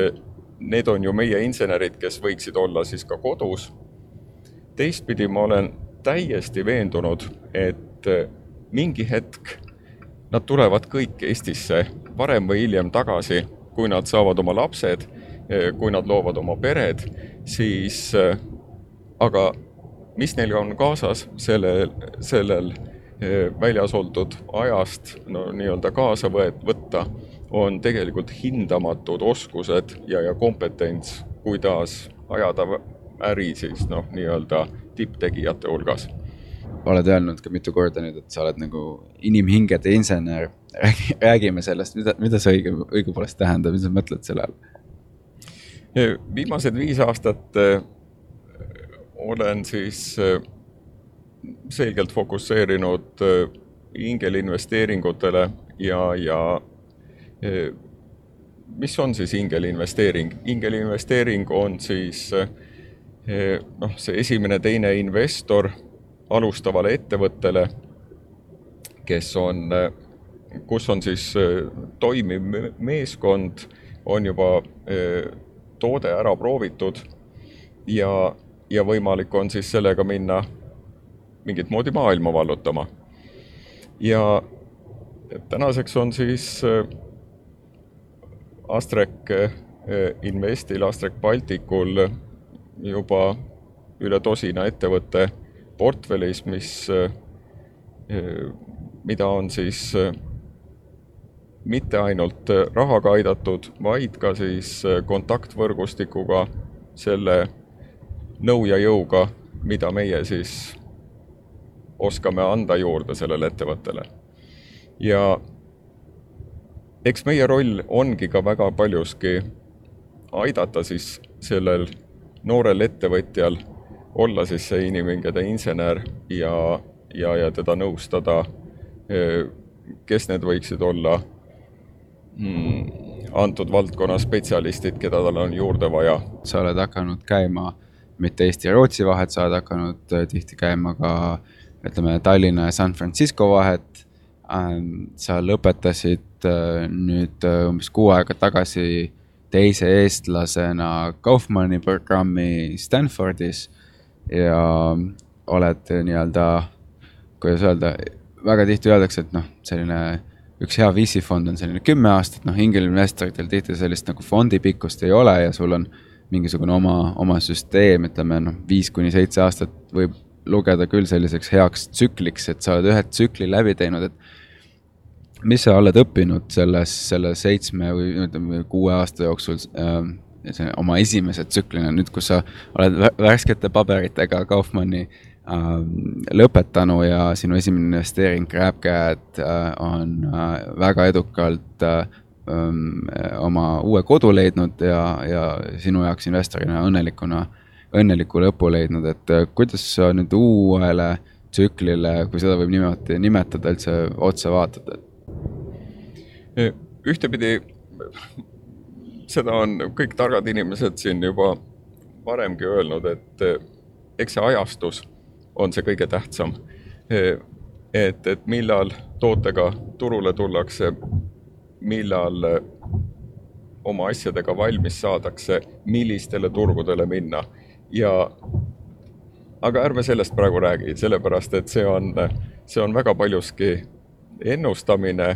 need on ju meie insenerid, kes võiksid olla siis ka kodus. teistpidi ma olen täiesti veendunud, et mingi hetk nad tulevad kõik Eestisse varem või hiljem tagasi, kui nad saavad oma lapsed Eh, kui nad loovad oma pered, siis eh, aga mis neil on kaasas sellel, sellel väljas oldud ajast no nii-öelda kaasa võet-, võtta, on tegelikult hindamatud oskused ja, ja kompetents, kuidas ajada äri siis noh, nii-öelda tipptegijate hulgas. Oled öelnud ka mitu korda nüüd, et sa oled nagu inimhingede insener. räägi, räägime sellest, mida, mida see õige, õigupoolest tähendab, mis sa mõtled selle all? viimased viis aastat äh, olen siis äh, selgelt fokusseerinud äh, ingelinvesteeringutele ja, ja mis on siis ingelinvesteering? ingelinvesteering on siis noh, see esimene, teine investor alustavale ettevõttele, kes on, kus on siis toimiv meeskond, on juba toode ära proovitud ja, ja võimalik on siis sellega minna mingit moodi maailma vallutama. ja tänaseks on siis Astrek Investil, Astrek Balticul juba üle tosina ettevõtte portfellis, mis, mida on siis mitte ainult rahaga aidatud, vaid ka siis kontaktvõrgustikuga, selle nõu ja jõuga, mida meie siis oskame anda juurde sellele ettevõttele. ja eks meie roll ongi ka väga paljuski aidata siis sellel noorel ettevõtjal olla siis see inimhingede insener ja, ja, ja teda nõustada, kes need võiksid olla mm, antud valdkonna spetsialistid, keda tal on juurde vaja. sa oled hakanud käima mitte Eesti ja Rootsi vahet, sa oled hakanud äh, tihti käima ka ütleme, Tallinna ja San Francisco vahet. Ähm, sa lõpetasid äh, nüüd äh, umbes kuu aega tagasi teise eestlasena Kaufmanni programmi Stanfordis ja oled nii-öelda, kuidas öelda, väga tihti öeldakse, et noh, selline üks hea VC fond on selline kümme aastat, noh, ingelinvestoritel tihti sellist nagu fondi pikkust ei ole ja sul on mingisugune oma, oma süsteem, ütleme noh, viis kuni seitse aastat võib lugeda küll selliseks heaks tsükliks, et sa oled ühe tsükli läbi teinud, et mis sa oled õppinud selles, selle seitsme või ütleme kuue aasta jooksul äh, see oma esimese tsüklina, nüüd kus sa oled värskete paberitega Kaufmanni äh, lõpetanu ja sinu esimene investeering GrabCAD äh, on äh, väga edukalt äh, um, oma uue kodu leidnud ja, ja sinu jaoks investorina õnnelikuna, õnneliku lõpu leidnud, et äh, kuidas sa nüüd uuele tsüklile, kui seda võib niimoodi nimetada, üldse otsa vaatad, ühtepidi seda on kõik targad inimesed siin juba varemgi öelnud, et eks see ajastus on see kõige tähtsam. et, et millal tootega turule tullakse, millal oma asjadega valmis saadakse, millistele turgudele minna ja aga ärme sellest praegu räägi, sellepärast et see on, see on väga paljuski ennustamine,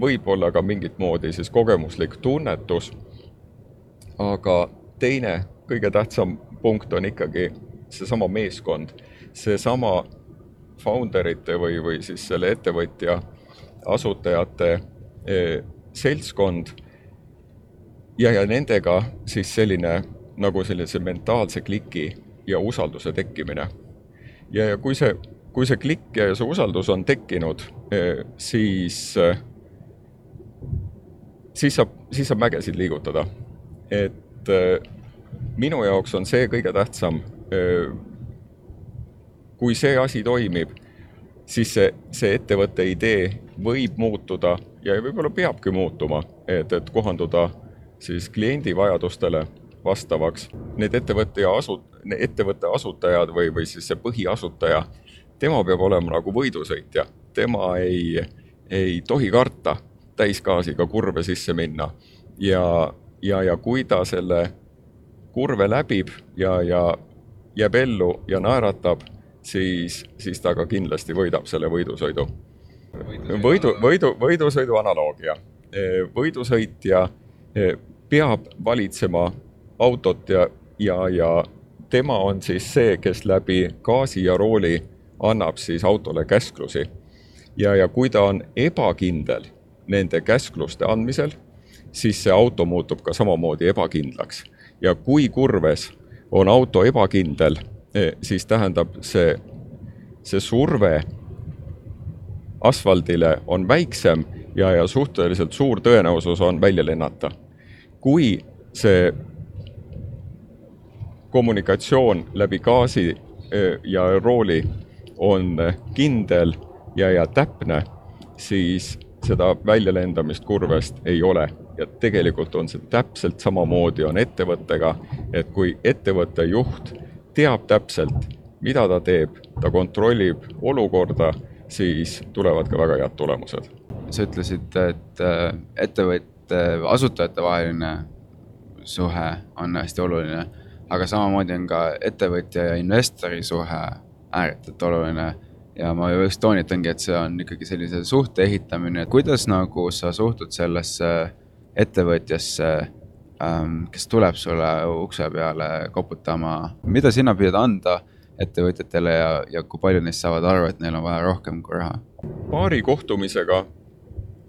võib-olla ka mingit moodi siis kogemuslik tunnetus. Aga teine, kõige tähtsam punkt on ikkagi seesama meeskond, seesama founder ite või, või siis selle ettevõtja asutajate e, seltskond ja, ja nendega siis selline nagu sellise mentaalse kliki ja usalduse tekkimine. ja, ja kui see kui see klikk ja see usaldus on tekkinud, eh, siis, eh, siis saab, siis saab mägesid liigutada. Et eh, minu jaoks on see kõige tähtsam. kui see asi toimib, siis see, see ettevõtte idee võib muutuda ja võib-olla peabki muutuma, et, et kohanduda siis kliendi vajadustele vastavaks. Need ettevõtte ja asu-, ettevõtte asutajad või, või siis see põhiasutaja tema peab olema nagu võidusõitja, tema ei, ei tohi karta täisgaasiga kurve sisse minna. ja, ja, ja kui ta selle kurve läbib ja, ja jääb ellu ja naeratab, siis, siis ta ka kindlasti võidab selle võidusõidu. võidu, võidu, võidusõidu analoogia. võidusõitja e, peab valitsema autot ja, ja, ja tema on siis see, kes läbi gaasi ja rooli annab siis autole käsklusi. ja, ja kui ta on ebakindel nende käskluste andmisel, siis see auto muutub ka samamoodi ebakindlaks. ja kui kurves on auto ebakindel, eh, siis tähendab see, see surve asfaldile on väiksem ja, ja suhteliselt suur tõenäosus on välja lennata. kui see kommunikatsioon läbi gaasi ja rooli on kindel ja, ja täpne, siis seda väljalendamist kurvest ei ole. Ja tegelikult on see täpselt samamoodi on ettevõttega, et kui ettevõtte juht teab täpselt, mida ta teeb, ta kontrollib olukorda, siis tulevad ka väga head tulemused. sa ütlesid, et äh, ettevõtte, asutajate vaheline suhe on hästi oluline aga samamoodi on ka ettevõtja ja investori suhe ääretult oluline. ja ma just toonitangi, et see on ikkagi sellise suhte ehitamine, kuidas nagu sa suhtud sellesse ettevõtjasse ähm,, kes tuleb sulle ukse peale koputama, mida sina püüad anda ettevõtjatele ja, ja kui paljud neist saavad aru, et neil on vaja rohkem kui raha? paari kohtumisega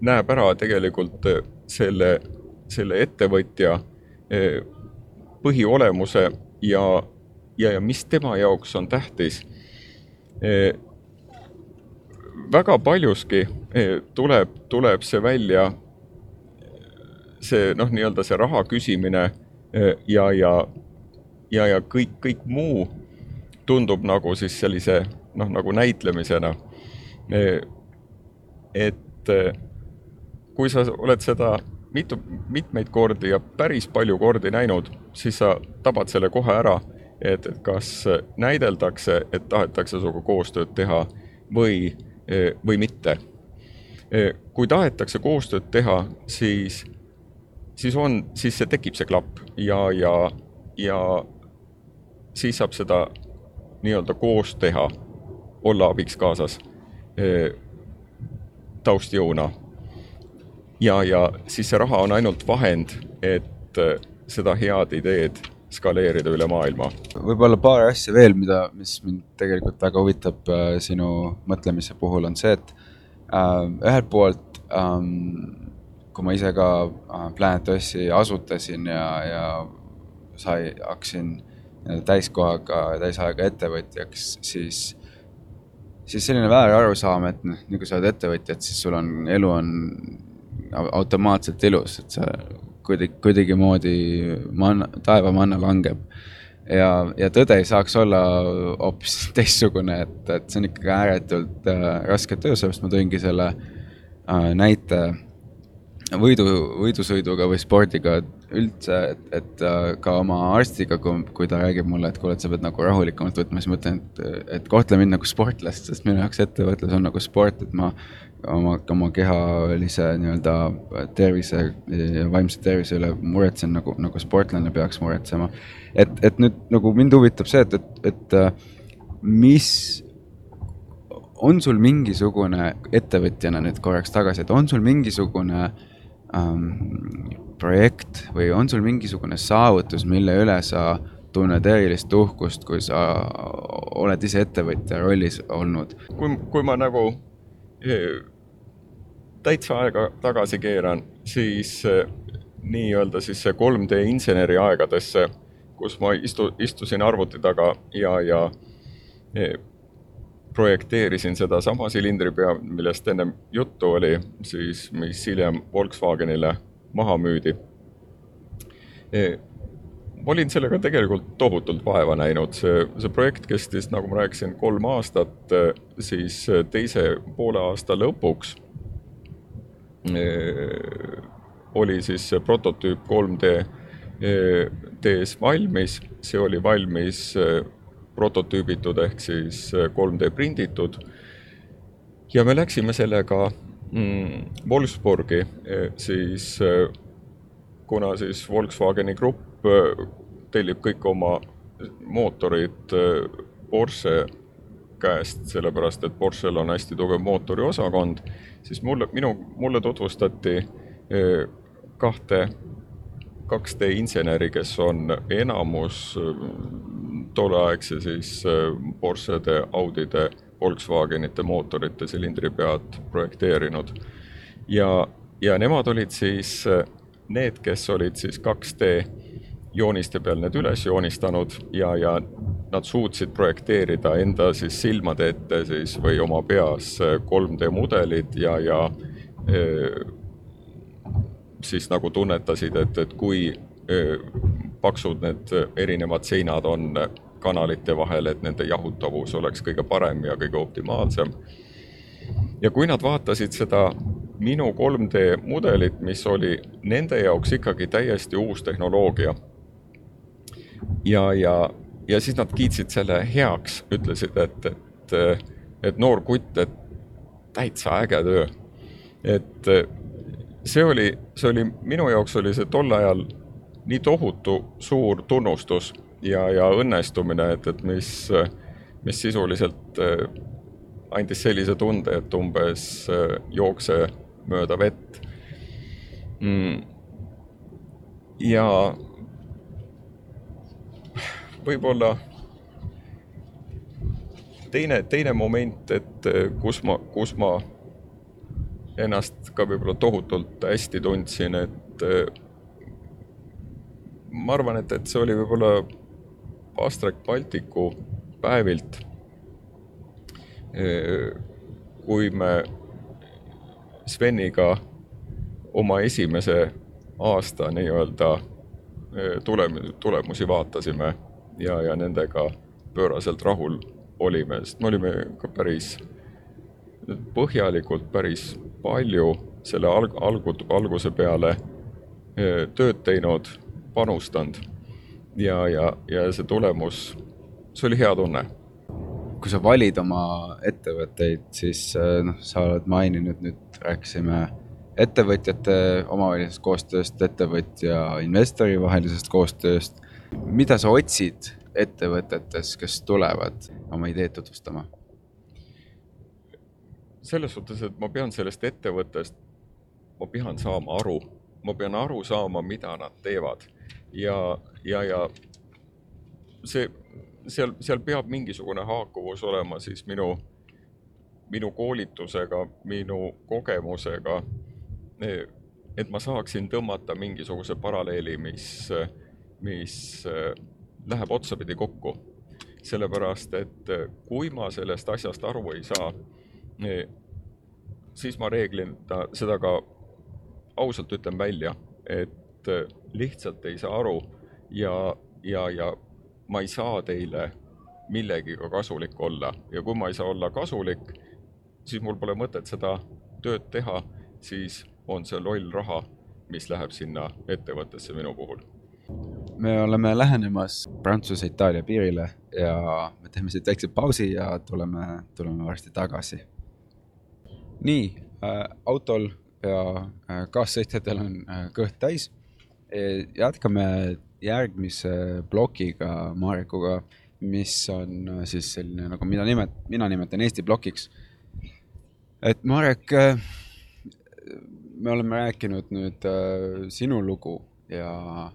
näeb ära tegelikult selle, selle ettevõtja eh, põhiolemuse ja, ja, ja mis tema jaoks on tähtis. E, väga paljuski tuleb, tuleb see välja, see noh, nii-öelda see raha küsimine e, ja, ja, ja, ja kõik, kõik muu tundub nagu siis sellise noh, nagu näitlemisena. et kui sa oled seda mitu, mitmeid kordi ja päris palju kordi näinud, siis sa tabad selle kohe ära, et, et kas näideldakse, et tahetakse sinuga koostööd teha või, või mitte. kui tahetakse koostööd teha, siis, siis on, siis see tekib see klapp ja, ja, ja siis saab seda nii-öelda koos teha, olla abiks kaasas taustjõuna ja, ja siis see raha on ainult vahend, et äh, seda head ideed skaleerida üle maailma. võib-olla paar asja veel, mida, mis mind tegelikult väga huvitab äh, sinu mõtlemise puhul, on see, et äh, ühelt poolt ähm, kui ma ise ka äh, Planet Ossi asutasin ja, ja sai, hakkasin täiskohaga, täisajaga ettevõtjaks, siis, siis selline väär arusaam, et noh, nii kui sa oled ettevõtja, et siis sul on, elu on automaatselt ilus, et see kuidagi, kuidagimoodi manna, taevamanna langeb. ja, ja tõde ei saaks olla hoopis teistsugune, et, et see on ikkagi ääretult äh, raske töö, sellepärast ma tõingi selle äh, näite võidu, võidusõiduga või spordiga üldse, et, et äh, ka oma arstiga, kui, kui ta räägib mulle, et kuule, et sa pead nagu rahulikumalt võtma, siis ma mõtlen, et, et kohtle mind nagu sportlast, sest minu jaoks ettevõtlus on nagu sport, et ma oma, oma kehalise nii-öelda tervise vaimse tervise üle muretsen nagu, nagu sportlane peaks muretsema. et, et nüüd nagu mind huvitab see, et, et, et äh, mis, on sul mingisugune ettevõtjana nüüd korraks tagasi, et on sul mingisugune ähm, projekt või on sul mingisugune saavutus, mille üle sa tunned erilist uhkust, kui sa oled ise ettevõtja rollis olnud? kui, kui ma nagu eh, täitsa aega tagasi keeran, siis eh, nii-öelda siis see 3D inseneri aegadesse, kus ma istu, istusin arvuti taga ja, ja eh, projekteerisin sedasama silindripea, millest ennem juttu oli, siis mis hiljem Volkswagenile maha müüdi. Eh, ma olin sellega tegelikult tohutult vaeva näinud, see, see projekt kestis, nagu ma rääkisin, kolm aastat, siis teise poole aasta lõpuks Äh, oli siis see prototüüp 3D DS valmis, see oli valmis prototüübitud ehk siis 3D äh, prinditud. ja me läksime sellega mm, Wolfsburgi, siis kuna siis Volkswageni grupp tellib kõik oma mootorid Porsche käest, sellepärast et Porschel on hästi tugev mootoriosakond siis mulle, minu, mulle tutvustati kahte, kaks D inseneri, kes on enamus tolleaegse siis Porschede, Audide, Volkswagenite mootorite silindripead projekteerinud. ja, ja nemad olid siis need, kes olid siis 2D jooniste peal need üles joonistanud ja, ja nad suutsid projekteerida enda siis silmade ette siis või oma peas 3D mudelid ja, ja öö, siis nagu tunnetasid, et, et kui paksud need erinevad seinad on kanalite vahel, et nende jahutavus oleks kõige parem ja kõige optimaalsem. ja kui nad vaatasid seda minu 3D mudelit, mis oli nende jaoks ikkagi täiesti uus tehnoloogia ja, ja, ja siis nad kiitsid selle heaks, ütlesid, et, et, et noor kutt, et täitsa äge töö. et see oli, see oli, minu jaoks oli see tol ajal nii tohutu suur tunnustus ja, ja õnnestumine, et, et mis, mis sisuliselt andis sellise tunde, et umbes jookse mööda vett. Mm.. ja võib-olla teine, teine moment, et eh, kus ma, kus ma ennast ka võib-olla tohutult hästi tundsin, et eh, ma arvan, et, et see oli võib-olla Astrek Balticu päevilt, eh, kui me Sveniga oma esimese aasta nii-öelda tulem-, tulemusi vaatasime ja, ja nendega pööraselt rahul olime, sest me olime ka päris põhjalikult päris palju selle alg-, algu-, alguse peale tööd teinud, panustanud ja, ja, ja see tulemus, see oli hea tunne. kui sa valid oma ettevõtteid, siis noh, sa oled maininud, nüüd rääkisime ettevõtjate omavahelisest koostööst, ettevõtja investori vahelisest koostööst mida sa otsid ettevõtetes, kes tulevad oma ideed tutvustama? Selles suhtes, et ma pean sellest ettevõttest, ma pean saama aru, ma pean aru saama, mida nad teevad ja, ja, ja see, seal, seal peab mingisugune haakuvus olema siis minu, minu koolitusega, minu kogemusega. et ma saaksin tõmmata mingisuguse paralleeli, mis mis äh, läheb otsapidi kokku. sellepärast, et kui ma sellest asjast aru ei saa, siis ma reeglina seda ka ausalt ütlen välja, et lihtsalt ei saa aru ja, ja, ja ma ei saa teile millegiga kasulik olla. Ja kui ma ei saa olla kasulik, siis mul pole mõtet seda tööd teha, siis on see loll raha, mis läheb sinna ettevõttesse minu puhul. Me oleme lähenemas Prantsuse-Itaalia piirile ja me teeme siit väikse pausi ja tuleme, tuleme varsti tagasi. Nii äh,, autol ja äh, kaassõitjatel on äh, kõht täis e,. jätkame järgmise plokiga Marekuga, mis on äh, siis selline, nagu mina nimet-, mina nimetan Eesti plokiks. et Marek äh,, me oleme rääkinud nüüd äh, sinu lugu ja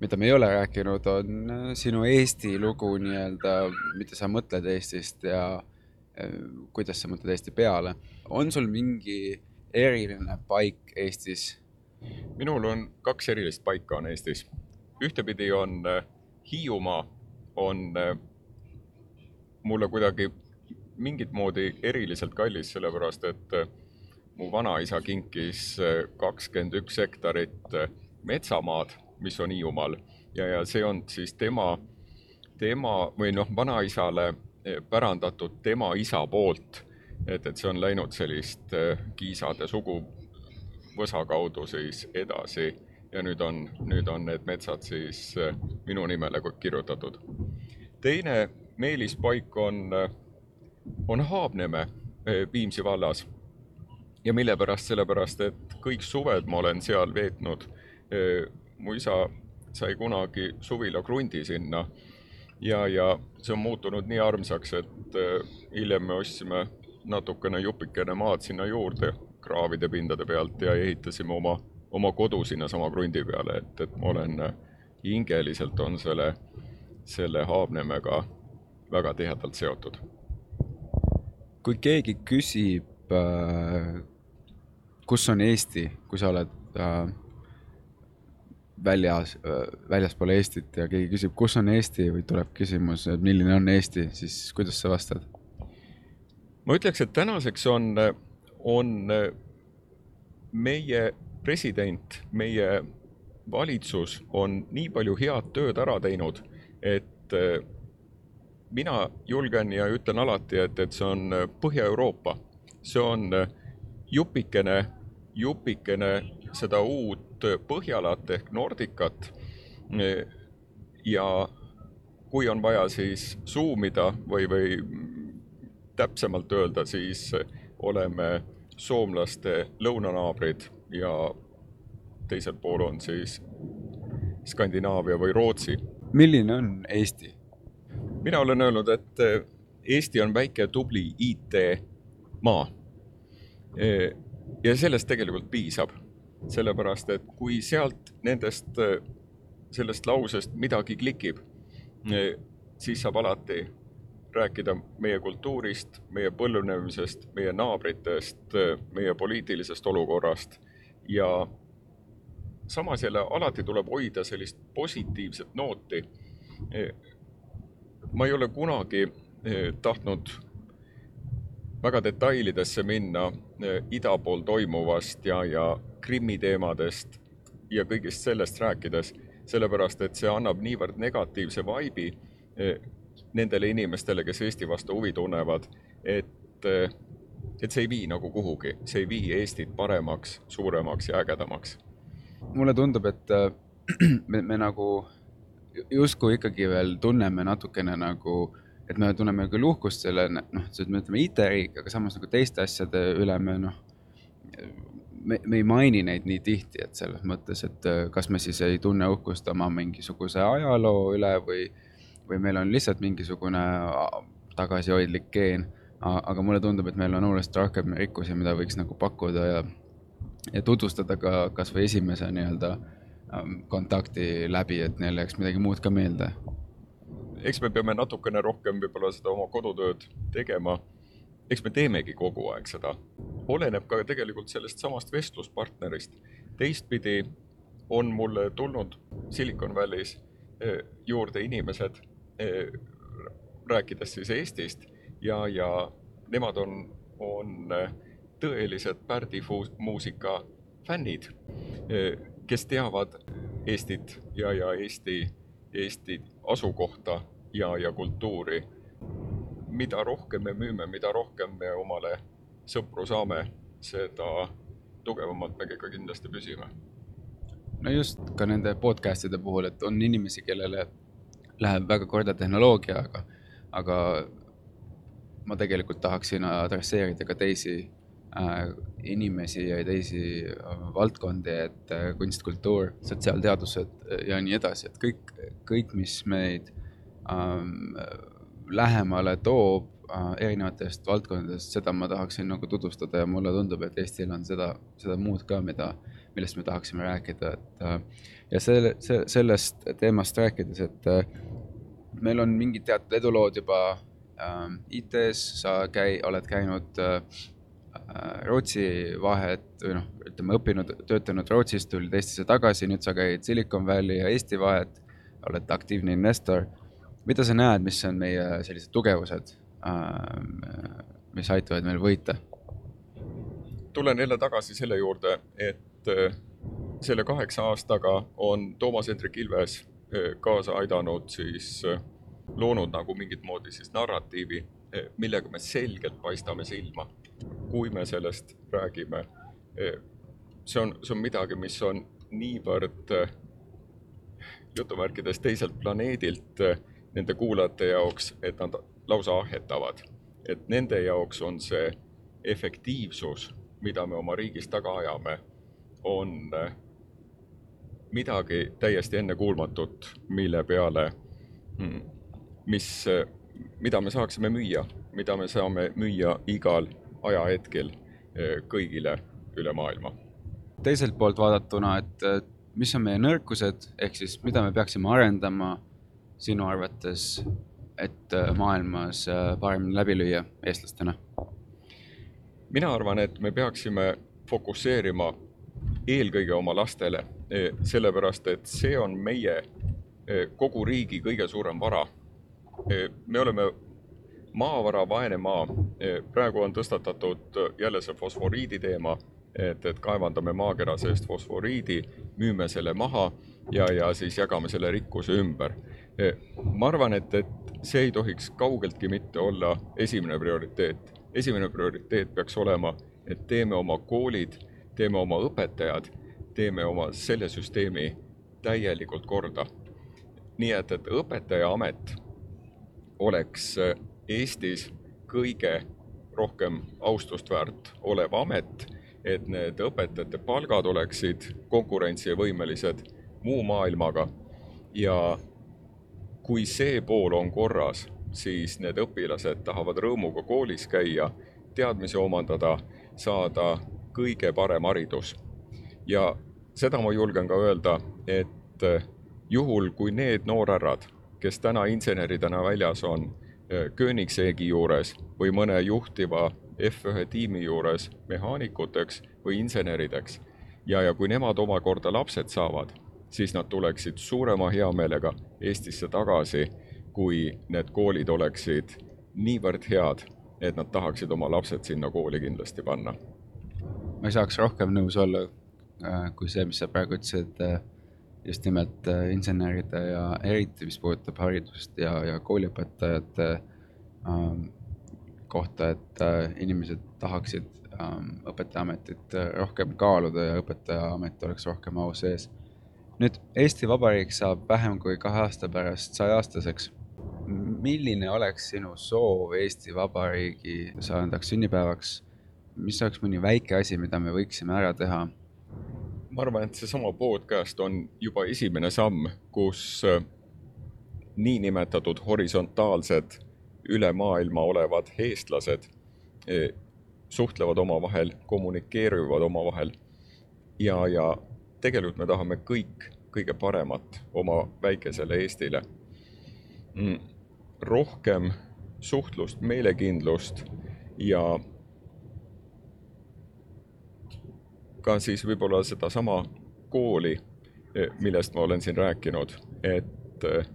mida me ei ole rääkinud, on äh, sinu Eesti lugu nii-öelda, mida sa mõtled Eestist ja äh, kuidas sa mõtled Eesti peale. on sul mingi eriline paik Eestis? minul on kaks erilist paika on Eestis. ühtepidi on äh, Hiiumaa, on mulle kuidagi mingit moodi eriliselt kallis, sellepärast et mu vanaisa kinkis kakskümmend üks hektarit metsamaad mis on Hiiumaal ja, ja see on siis tema, tema või noh, vanaisale pärandatud tema isa poolt. et, et see on läinud sellist eh, Kiisade suguvõsa kaudu siis edasi ja nüüd on, nüüd on need metsad siis eh, minu nimele kirjutatud. teine meelispaik on, on Haabneme Viimsi vallas. ja mille pärast, sellepärast et kõik suved ma olen seal veetnud mu isa sai kunagi suvila krundi sinna ja, ja see on muutunud nii armsaks, et äh, hiljem me ostsime natukene jupikene maad sinna juurde kraavide pindade pealt ja ehitasime oma, oma kodu sinnasama krundi peale, et, et ma olen äh, hingeliselt on selle, selle Haabnemega väga tihedalt seotud. kui keegi küsib äh,, kus on Eesti, kui sa oled äh, väljas väljaspool Eestit ja keegi küsib, kus on Eesti? või tuleb küsimus, et milline on Eesti, siis kuidas sa vastad? ma ütleks, et tänaseks on, on meie president, meie valitsus on nii palju head tööd ära teinud, et mina julgen ja ütlen alati, et, et see on Põhja-Euroopa, see on jupikene, jupikene seda uut Põhjalat ehk Nordicat. ja kui on vaja siis suumida või, või täpsemalt öelda, siis oleme soomlaste lõunanaabrid ja teisel pool on siis Skandinaavia või Rootsi. milline on Eesti? mina olen öelnud, et Eesti on väike tubli IT-maa. Ja sellest tegelikult piisab, sellepärast et kui sealt nendest, eh, sellest lausest midagi klikib, siis saab alati rääkida meie kultuurist, meie põlvnemisest, meie naabritest, meie poliitilisest olukorrast ja samas jälle alati tuleb hoida sellist positiivset nooti. ma ei ole kunagi tahtnud väga detailidesse minna eh, ida pool toimuvast ja, ja Krimmi teemadest ja kõigest sellest rääkides, sellepärast et see annab niivõrd negatiivse vaibi eh, nendele inimestele, kes Eesti vastu huvi tunnevad, et, et see ei vii nagu kuhugi, see ei vii Eestit paremaks, suuremaks ja ägedamaks. mulle tundub, et äh, me, me nagu justkui ikkagi veel tunneme natukene nagu, et me tunneme küll uhkust selle, noh, me ütleme IT-riik, aga samas nagu teiste asjade üle me noh, me, me ei maini neid nii tihti, et selles mõttes, et äh, kas me siis ei tunne uhkust oma mingisuguse ajaloo üle või või meil on lihtsalt mingisugune tagasihoidlik geen, aga mulle tundub, et meil on oluliselt rohkem rikkusi, mida võiks nagu pakkuda ja, ja tutvustada ka kasvõi esimese nii-öelda kontakti läbi, et neile jääks midagi muud ka meelde. Eks me peame natukene rohkem võib-olla seda oma kodutööd tegema. eks me teemegi kogu aeg seda. oleneb ka tegelikult sellest samast vestluspartnerist. teistpidi on mulle tulnud Silicon Valley's eh, juurde inimesed Eh, rääkides siis Eestist ja, ja nemad on, on eh, tõelised Pärdi muusika fännid, kes teavad Eestit ja, ja Eesti, Eesti asukohta ja, ja kultuuri. mida rohkem me müüme, mida rohkem me omale sõpru saame, seda tugevamalt me ka kindlasti püsime. no just ka nende podcast'ide puhul, et on inimesi, kellele läheb väga korda tehnoloogia, aga, aga ma tegelikult tahaksin adresseerida ka teisi inimesi ja teisi äh, valdkondi, et äh, kunst, kultuur, sotsiaalteadused äh, ja nii edasi, et kõik, kõik, mis meid ähm, lähemale toob äh, erinevatest valdkondadest, seda ma tahaksin nagu tutvustada ja mulle tundub, et Eestil on seda, seda muud ka, mida, millest me tahaksime rääkida, et äh, ja selle, see, sellest teemast rääkides, et äh, meil on mingid teatud edulood juba äh, IT-s, sa käi-, oled käinud äh, äh, Rootsi vahet või noh, ütleme õppinud, töötanud Rootsist, tulid Eestisse tagasi, nüüd sa käid Silicon Valley ja Eesti vahet, oled aktiivne investor. mida sa näed, mis on meie sellised tugevused äh,, mis aitavad meil võita? tulen jälle tagasi selle juurde, et äh, selle kaheksa aastaga on Toomas Hendrik Ilves Eh, kaasa aidanud, siis loonud nagu mingit moodi siis narratiivi, millega me selgelt paistame silma, kui me sellest räägime. see on, see on midagi, mis on niivõrd jutumärkides teiselt planeedilt nende kuulajate jaoks, et nad lausa ahhetavad. et nende jaoks on see efektiivsus, mida me oma riigis taga ajame, on midagi täiesti ennekuulmatut, mille peale, hmm, mis, mida me saaksime müüa, mida me saame müüa igal ajahetkel eh, kõigile üle maailma. teiselt poolt vaadatuna, et mis on meie nõrkused, ehk siis mida me peaksime arendama sinu arvates, et äh, maailmas äh, paremini läbi lüüa eestlastena? mina arvan, et me peaksime fokusseerima eelkõige oma lastele, sellepärast et see on meie kogu riigi kõige suurem vara. Me oleme maavara vaene maa, praegu on tõstatatud jälle see fosforiidi teema, et, et kaevandame maakera seest fosforiidi, müüme selle maha ja, ja siis jagame selle rikkuse ümber. ma arvan, et, et see ei tohiks kaugeltki mitte olla esimene prioriteet. esimene prioriteet peaks olema, et teeme oma koolid teeme oma õpetajad, teeme oma selle süsteemi täielikult korda. nii et, et õpetajaamet oleks Eestis kõige rohkem austust väärt olev amet, et need õpetajate palgad oleksid konkurentsivõimelised muu maailmaga ja kui see pool on korras, siis need õpilased tahavad rõõmuga koolis käia, teadmisi omandada, saada kõige parem haridus. ja seda ma julgen ka öelda, et juhul, kui need noorhärrad, kes täna inseneridena väljas on, eh, Koenigseegi juures või mõne juhtiva F1 tiimi juures mehaanikuteks või insenerideks. Ja, ja kui nemad omakorda lapsed saavad, siis nad tuleksid suurema heameelega Eestisse tagasi, kui need koolid oleksid niivõrd head, et nad tahaksid oma lapsed sinna kooli kindlasti panna. Ma ei saaks rohkem nõus olla äh, kui see, mis sa praegu ütlesid äh, just nimelt äh, inseneride ja eriti, mis puudutab haridust ja, ja kooliõpetajate ähm, kohta, et inimesed tahaksid ähm, õpetajaametit rohkem kaaluda ja õpetajaamet oleks rohkem au sees. nüüd Eesti Vabariik saab vähem kui kahe aasta pärast sajaaastaseks. milline oleks sinu soov Eesti Vabariigi sajandaks sünnipäevaks mis oleks mõni väike asi, mida me võiksime ära teha? Ma arvan, et seesama podcast on juba esimene samm, kus äh, niinimetatud horisontaalsed üle maailma olevad eestlased äh, suhtlevad omavahel, kommunikeerivad omavahel. ja, ja tegelikult me tahame kõik kõige paremat oma väikesele Eestile. Mm, rohkem suhtlust, meelekindlust ja ka siis võib-olla sedasama kooli, eh, millest ma olen siin rääkinud, et, eh,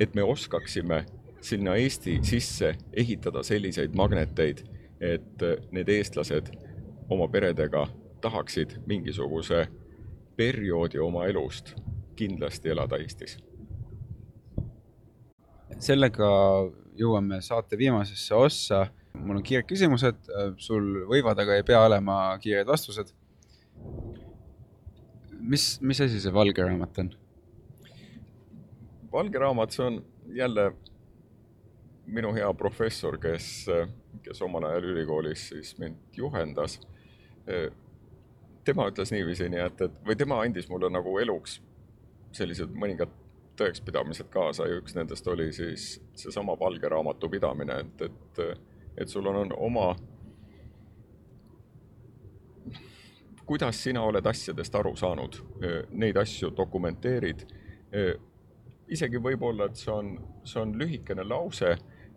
et me oskaksime sinna Eesti sisse ehitada selliseid magneteid, et eh, need eestlased oma peredega tahaksid mingisuguse perioodi oma elust kindlasti elada Eestis. sellega jõuame saate viimasesse ossa. mul on kiired küsimused, sul võivad, aga ei pea olema kiired vastused mis, mis asi see valge raamat on? valge raamat, see on jälle minu hea professor, kes, kes omal ajal ülikoolis siis mind juhendas. tema ütles niiviisi, nii et, et või tema andis mulle nagu eluks sellised mõningad tõekspidamised kaasa ja üks nendest oli siis seesama valge raamatu pidamine, et, et, et sul on, on oma kuidas sina oled asjadest aru saanud, neid asju dokumenteerid. isegi võib-olla, et see on, see on lühikene lause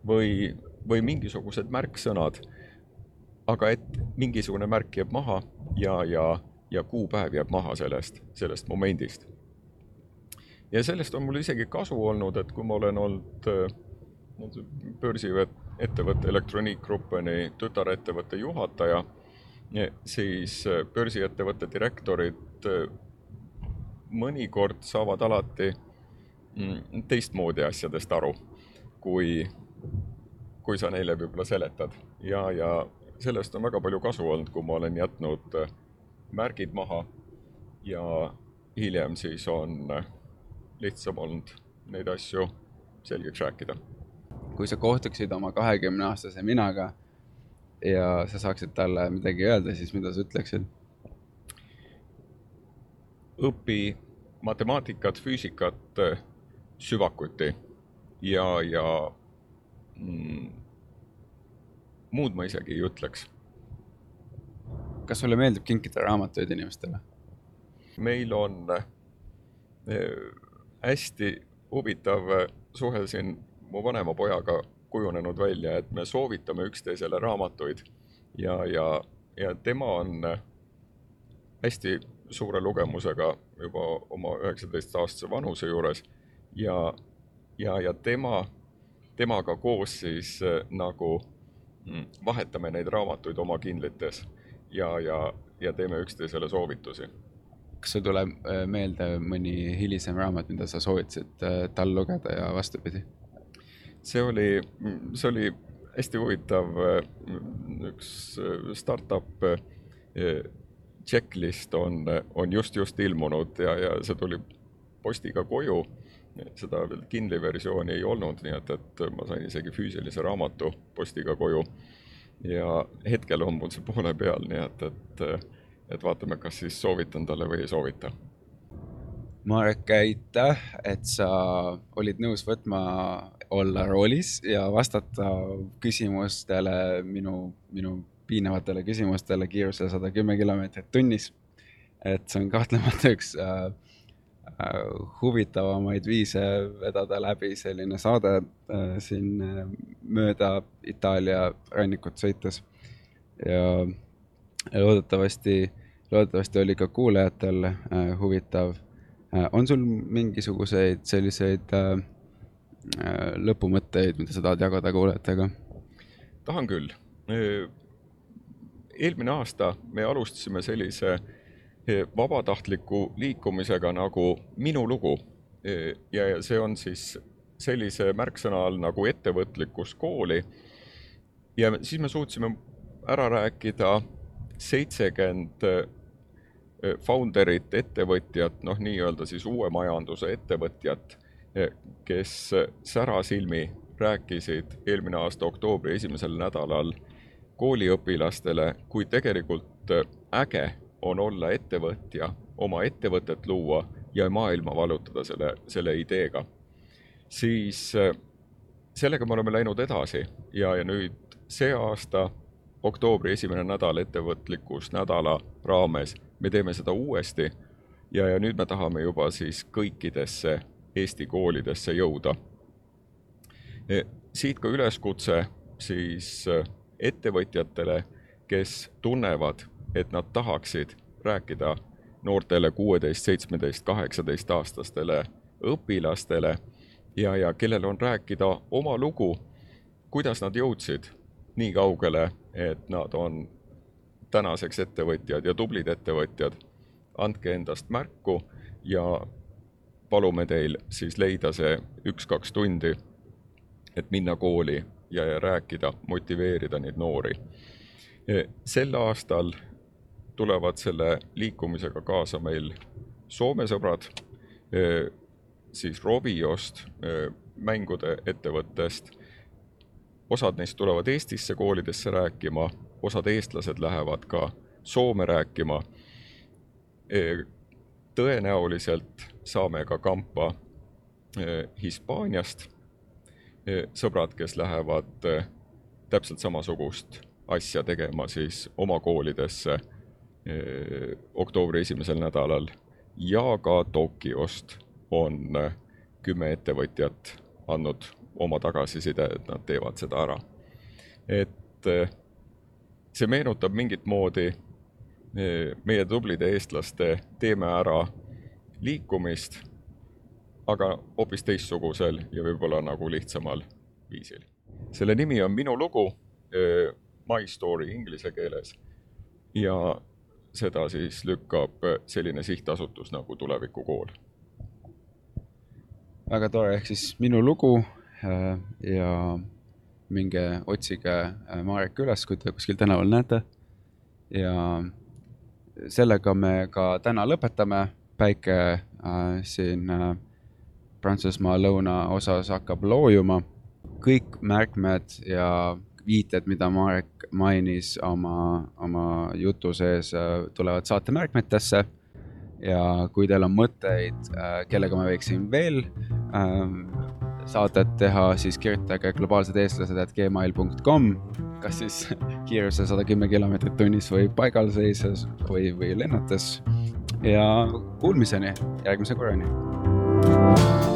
või, või mingisugused märksõnad. aga et mingisugune märk jääb maha ja, ja, ja kuupäev jääb maha sellest, sellest momendist. ja sellest on mul isegi kasu olnud, et kui ma olen olnud börsiettevõtte Electronic Groupeni tütarettevõtte juhataja siis äh, börsiettevõtte direktorid äh, mõnikord saavad alati mm, teistmoodi asjadest aru, kui, kui sa neile võib-olla seletad. ja, ja sellest on väga palju kasu olnud, kui ma olen jätnud äh, märgid maha ja hiljem siis on lihtsam olnud neid asju selgeks rääkida. kui sa kohtuksid oma kahekümne aastase minaga ja sa saaksid talle midagi öelda, siis mida sa ütleksid? õpi matemaatikat, füüsikat äh, süvakuti ja, ja mm, muud ma isegi ei ütleks. kas sulle meeldib kinkida raamatuid inimestele? meil on äh, hästi huvitav suhe siin mu vanema pojaga kujunenud välja, et me soovitame üksteisele raamatuid ja, ja, ja tema on hästi suure lugemusega juba oma üheksateistaastase vanuse juures ja, ja, ja tema, temaga koos siis nagu mm, vahetame neid raamatuid oma kindlites ja, ja, ja teeme üksteisele soovitusi kas sul tuleb äh, meelde mõni hilisem raamat, mida sa soovitasid äh, tal lugeda ja vastupidi? See oli, see oli hästi huvitav, äh, üks startup checklist on, on just-just ilmunud ja, ja see tuli postiga koju. seda veel Kindli versiooni ei olnud, nii et, et ma sain isegi füüsilise raamatu postiga koju. ja hetkel on mul see poole peal, nii et, et et vaatame, kas siis soovitan talle või ei soovita. Marek, aitäh, et sa olid nõus võtma olla roolis ja vastata küsimustele, minu, minu piinavatele küsimustele kiirusel sada kümme kilomeetrit tunnis. et see on kahtlemata üks äh, äh, huvitavamaid viise vedada läbi selline saade äh, siin äh, mööda Itaalia rannikut sõites. ja loodetavasti loodetavasti oli ka kuulajatel äh, huvitav. On sul mingisuguseid selliseid äh, äh, lõpumõtteid, mida sa tahad jagada kuulajatega? tahan küll. Äh, eelmine aasta me alustasime sellise äh, vabatahtliku liikumisega nagu Minu lugu. ja see on siis sellise märksõna all nagu ettevõtlikkus kooli. ja siis me suutsime ära rääkida seitsekümmend founder'it, ettevõtjat, noh, nii-öelda siis uue majanduse ettevõtjat, kes särasilmi rääkisid eelmine aasta oktoobri esimesel nädalal kooliõpilastele, kui tegelikult äge on olla ettevõtja, oma ettevõtet luua ja maailma vallutada selle, selle ideega. siis sellega me oleme läinud edasi ja, ja nüüd see aasta oktoobri esimene nädal ettevõtlikkusnädala raames me teeme seda uuesti ja, ja nüüd me tahame juba siis kõikidesse Eesti koolidesse jõuda. E, siit ka üleskutse siis e, ettevõtjatele, kes tunnevad, et nad tahaksid rääkida noortele kuueteist, seitsmeteist, kaheksateist aastastele õpilastele ja, ja kellel on rääkida oma lugu, kuidas nad jõudsid nii kaugele, et nad on tänaseks ettevõtjad ja tublid ettevõtjad, andke endast märku ja palume teil siis leida see üks-kaks tundi, et minna kooli ja, ja rääkida, motiveerida neid noori. E, sel aastal tulevad selle liikumisega kaasa meil Soome sõbrad, e, siis Roviost, e, mängude ettevõttest. osad neist tulevad Eestisse koolidesse rääkima osad eestlased lähevad ka Soome rääkima. E, tõenäoliselt saame ka kampa e, Hispaaniast e, sõbrad, kes lähevad täpselt samasugust asja tegema siis oma koolidesse oktoobri esimesel nädalal ja ka Tokyost on kümme ettevõtjat andnud oma tagasiside, et nad teevad seda ära. et see meenutab mingit moodi eh, meie tublide eestlaste Teeme ära liikumist, aga hoopis teistsugusel ja võib-olla nagu lihtsamal viisil. selle nimi on Minu lugu, eh, My Story inglise keeles ja seda siis lükkab selline sihtasutus nagu Tulevikukool. väga tore, ehk siis Minu lugu äh, ja minge otsige äh, Marek üles, kui te kuskil tänaval näete. ja sellega me ka täna lõpetame, päike äh, siin äh, Prantsusmaa lõunaosas hakkab loojuma. kõik märkmed ja viited, mida Marek mainis oma, oma jutu sees äh,, tulevad saate märkmetesse ja kui teil on mõtteid, äh, kellega ma võiksin veel saadet teha, siis kirjutage globaalsed eestlased at gmail.com, kas siis kiiruse sada kümme kilomeetrit tunnis või paigal seises või, või lennates. ja kuulmiseni järgmise korrani.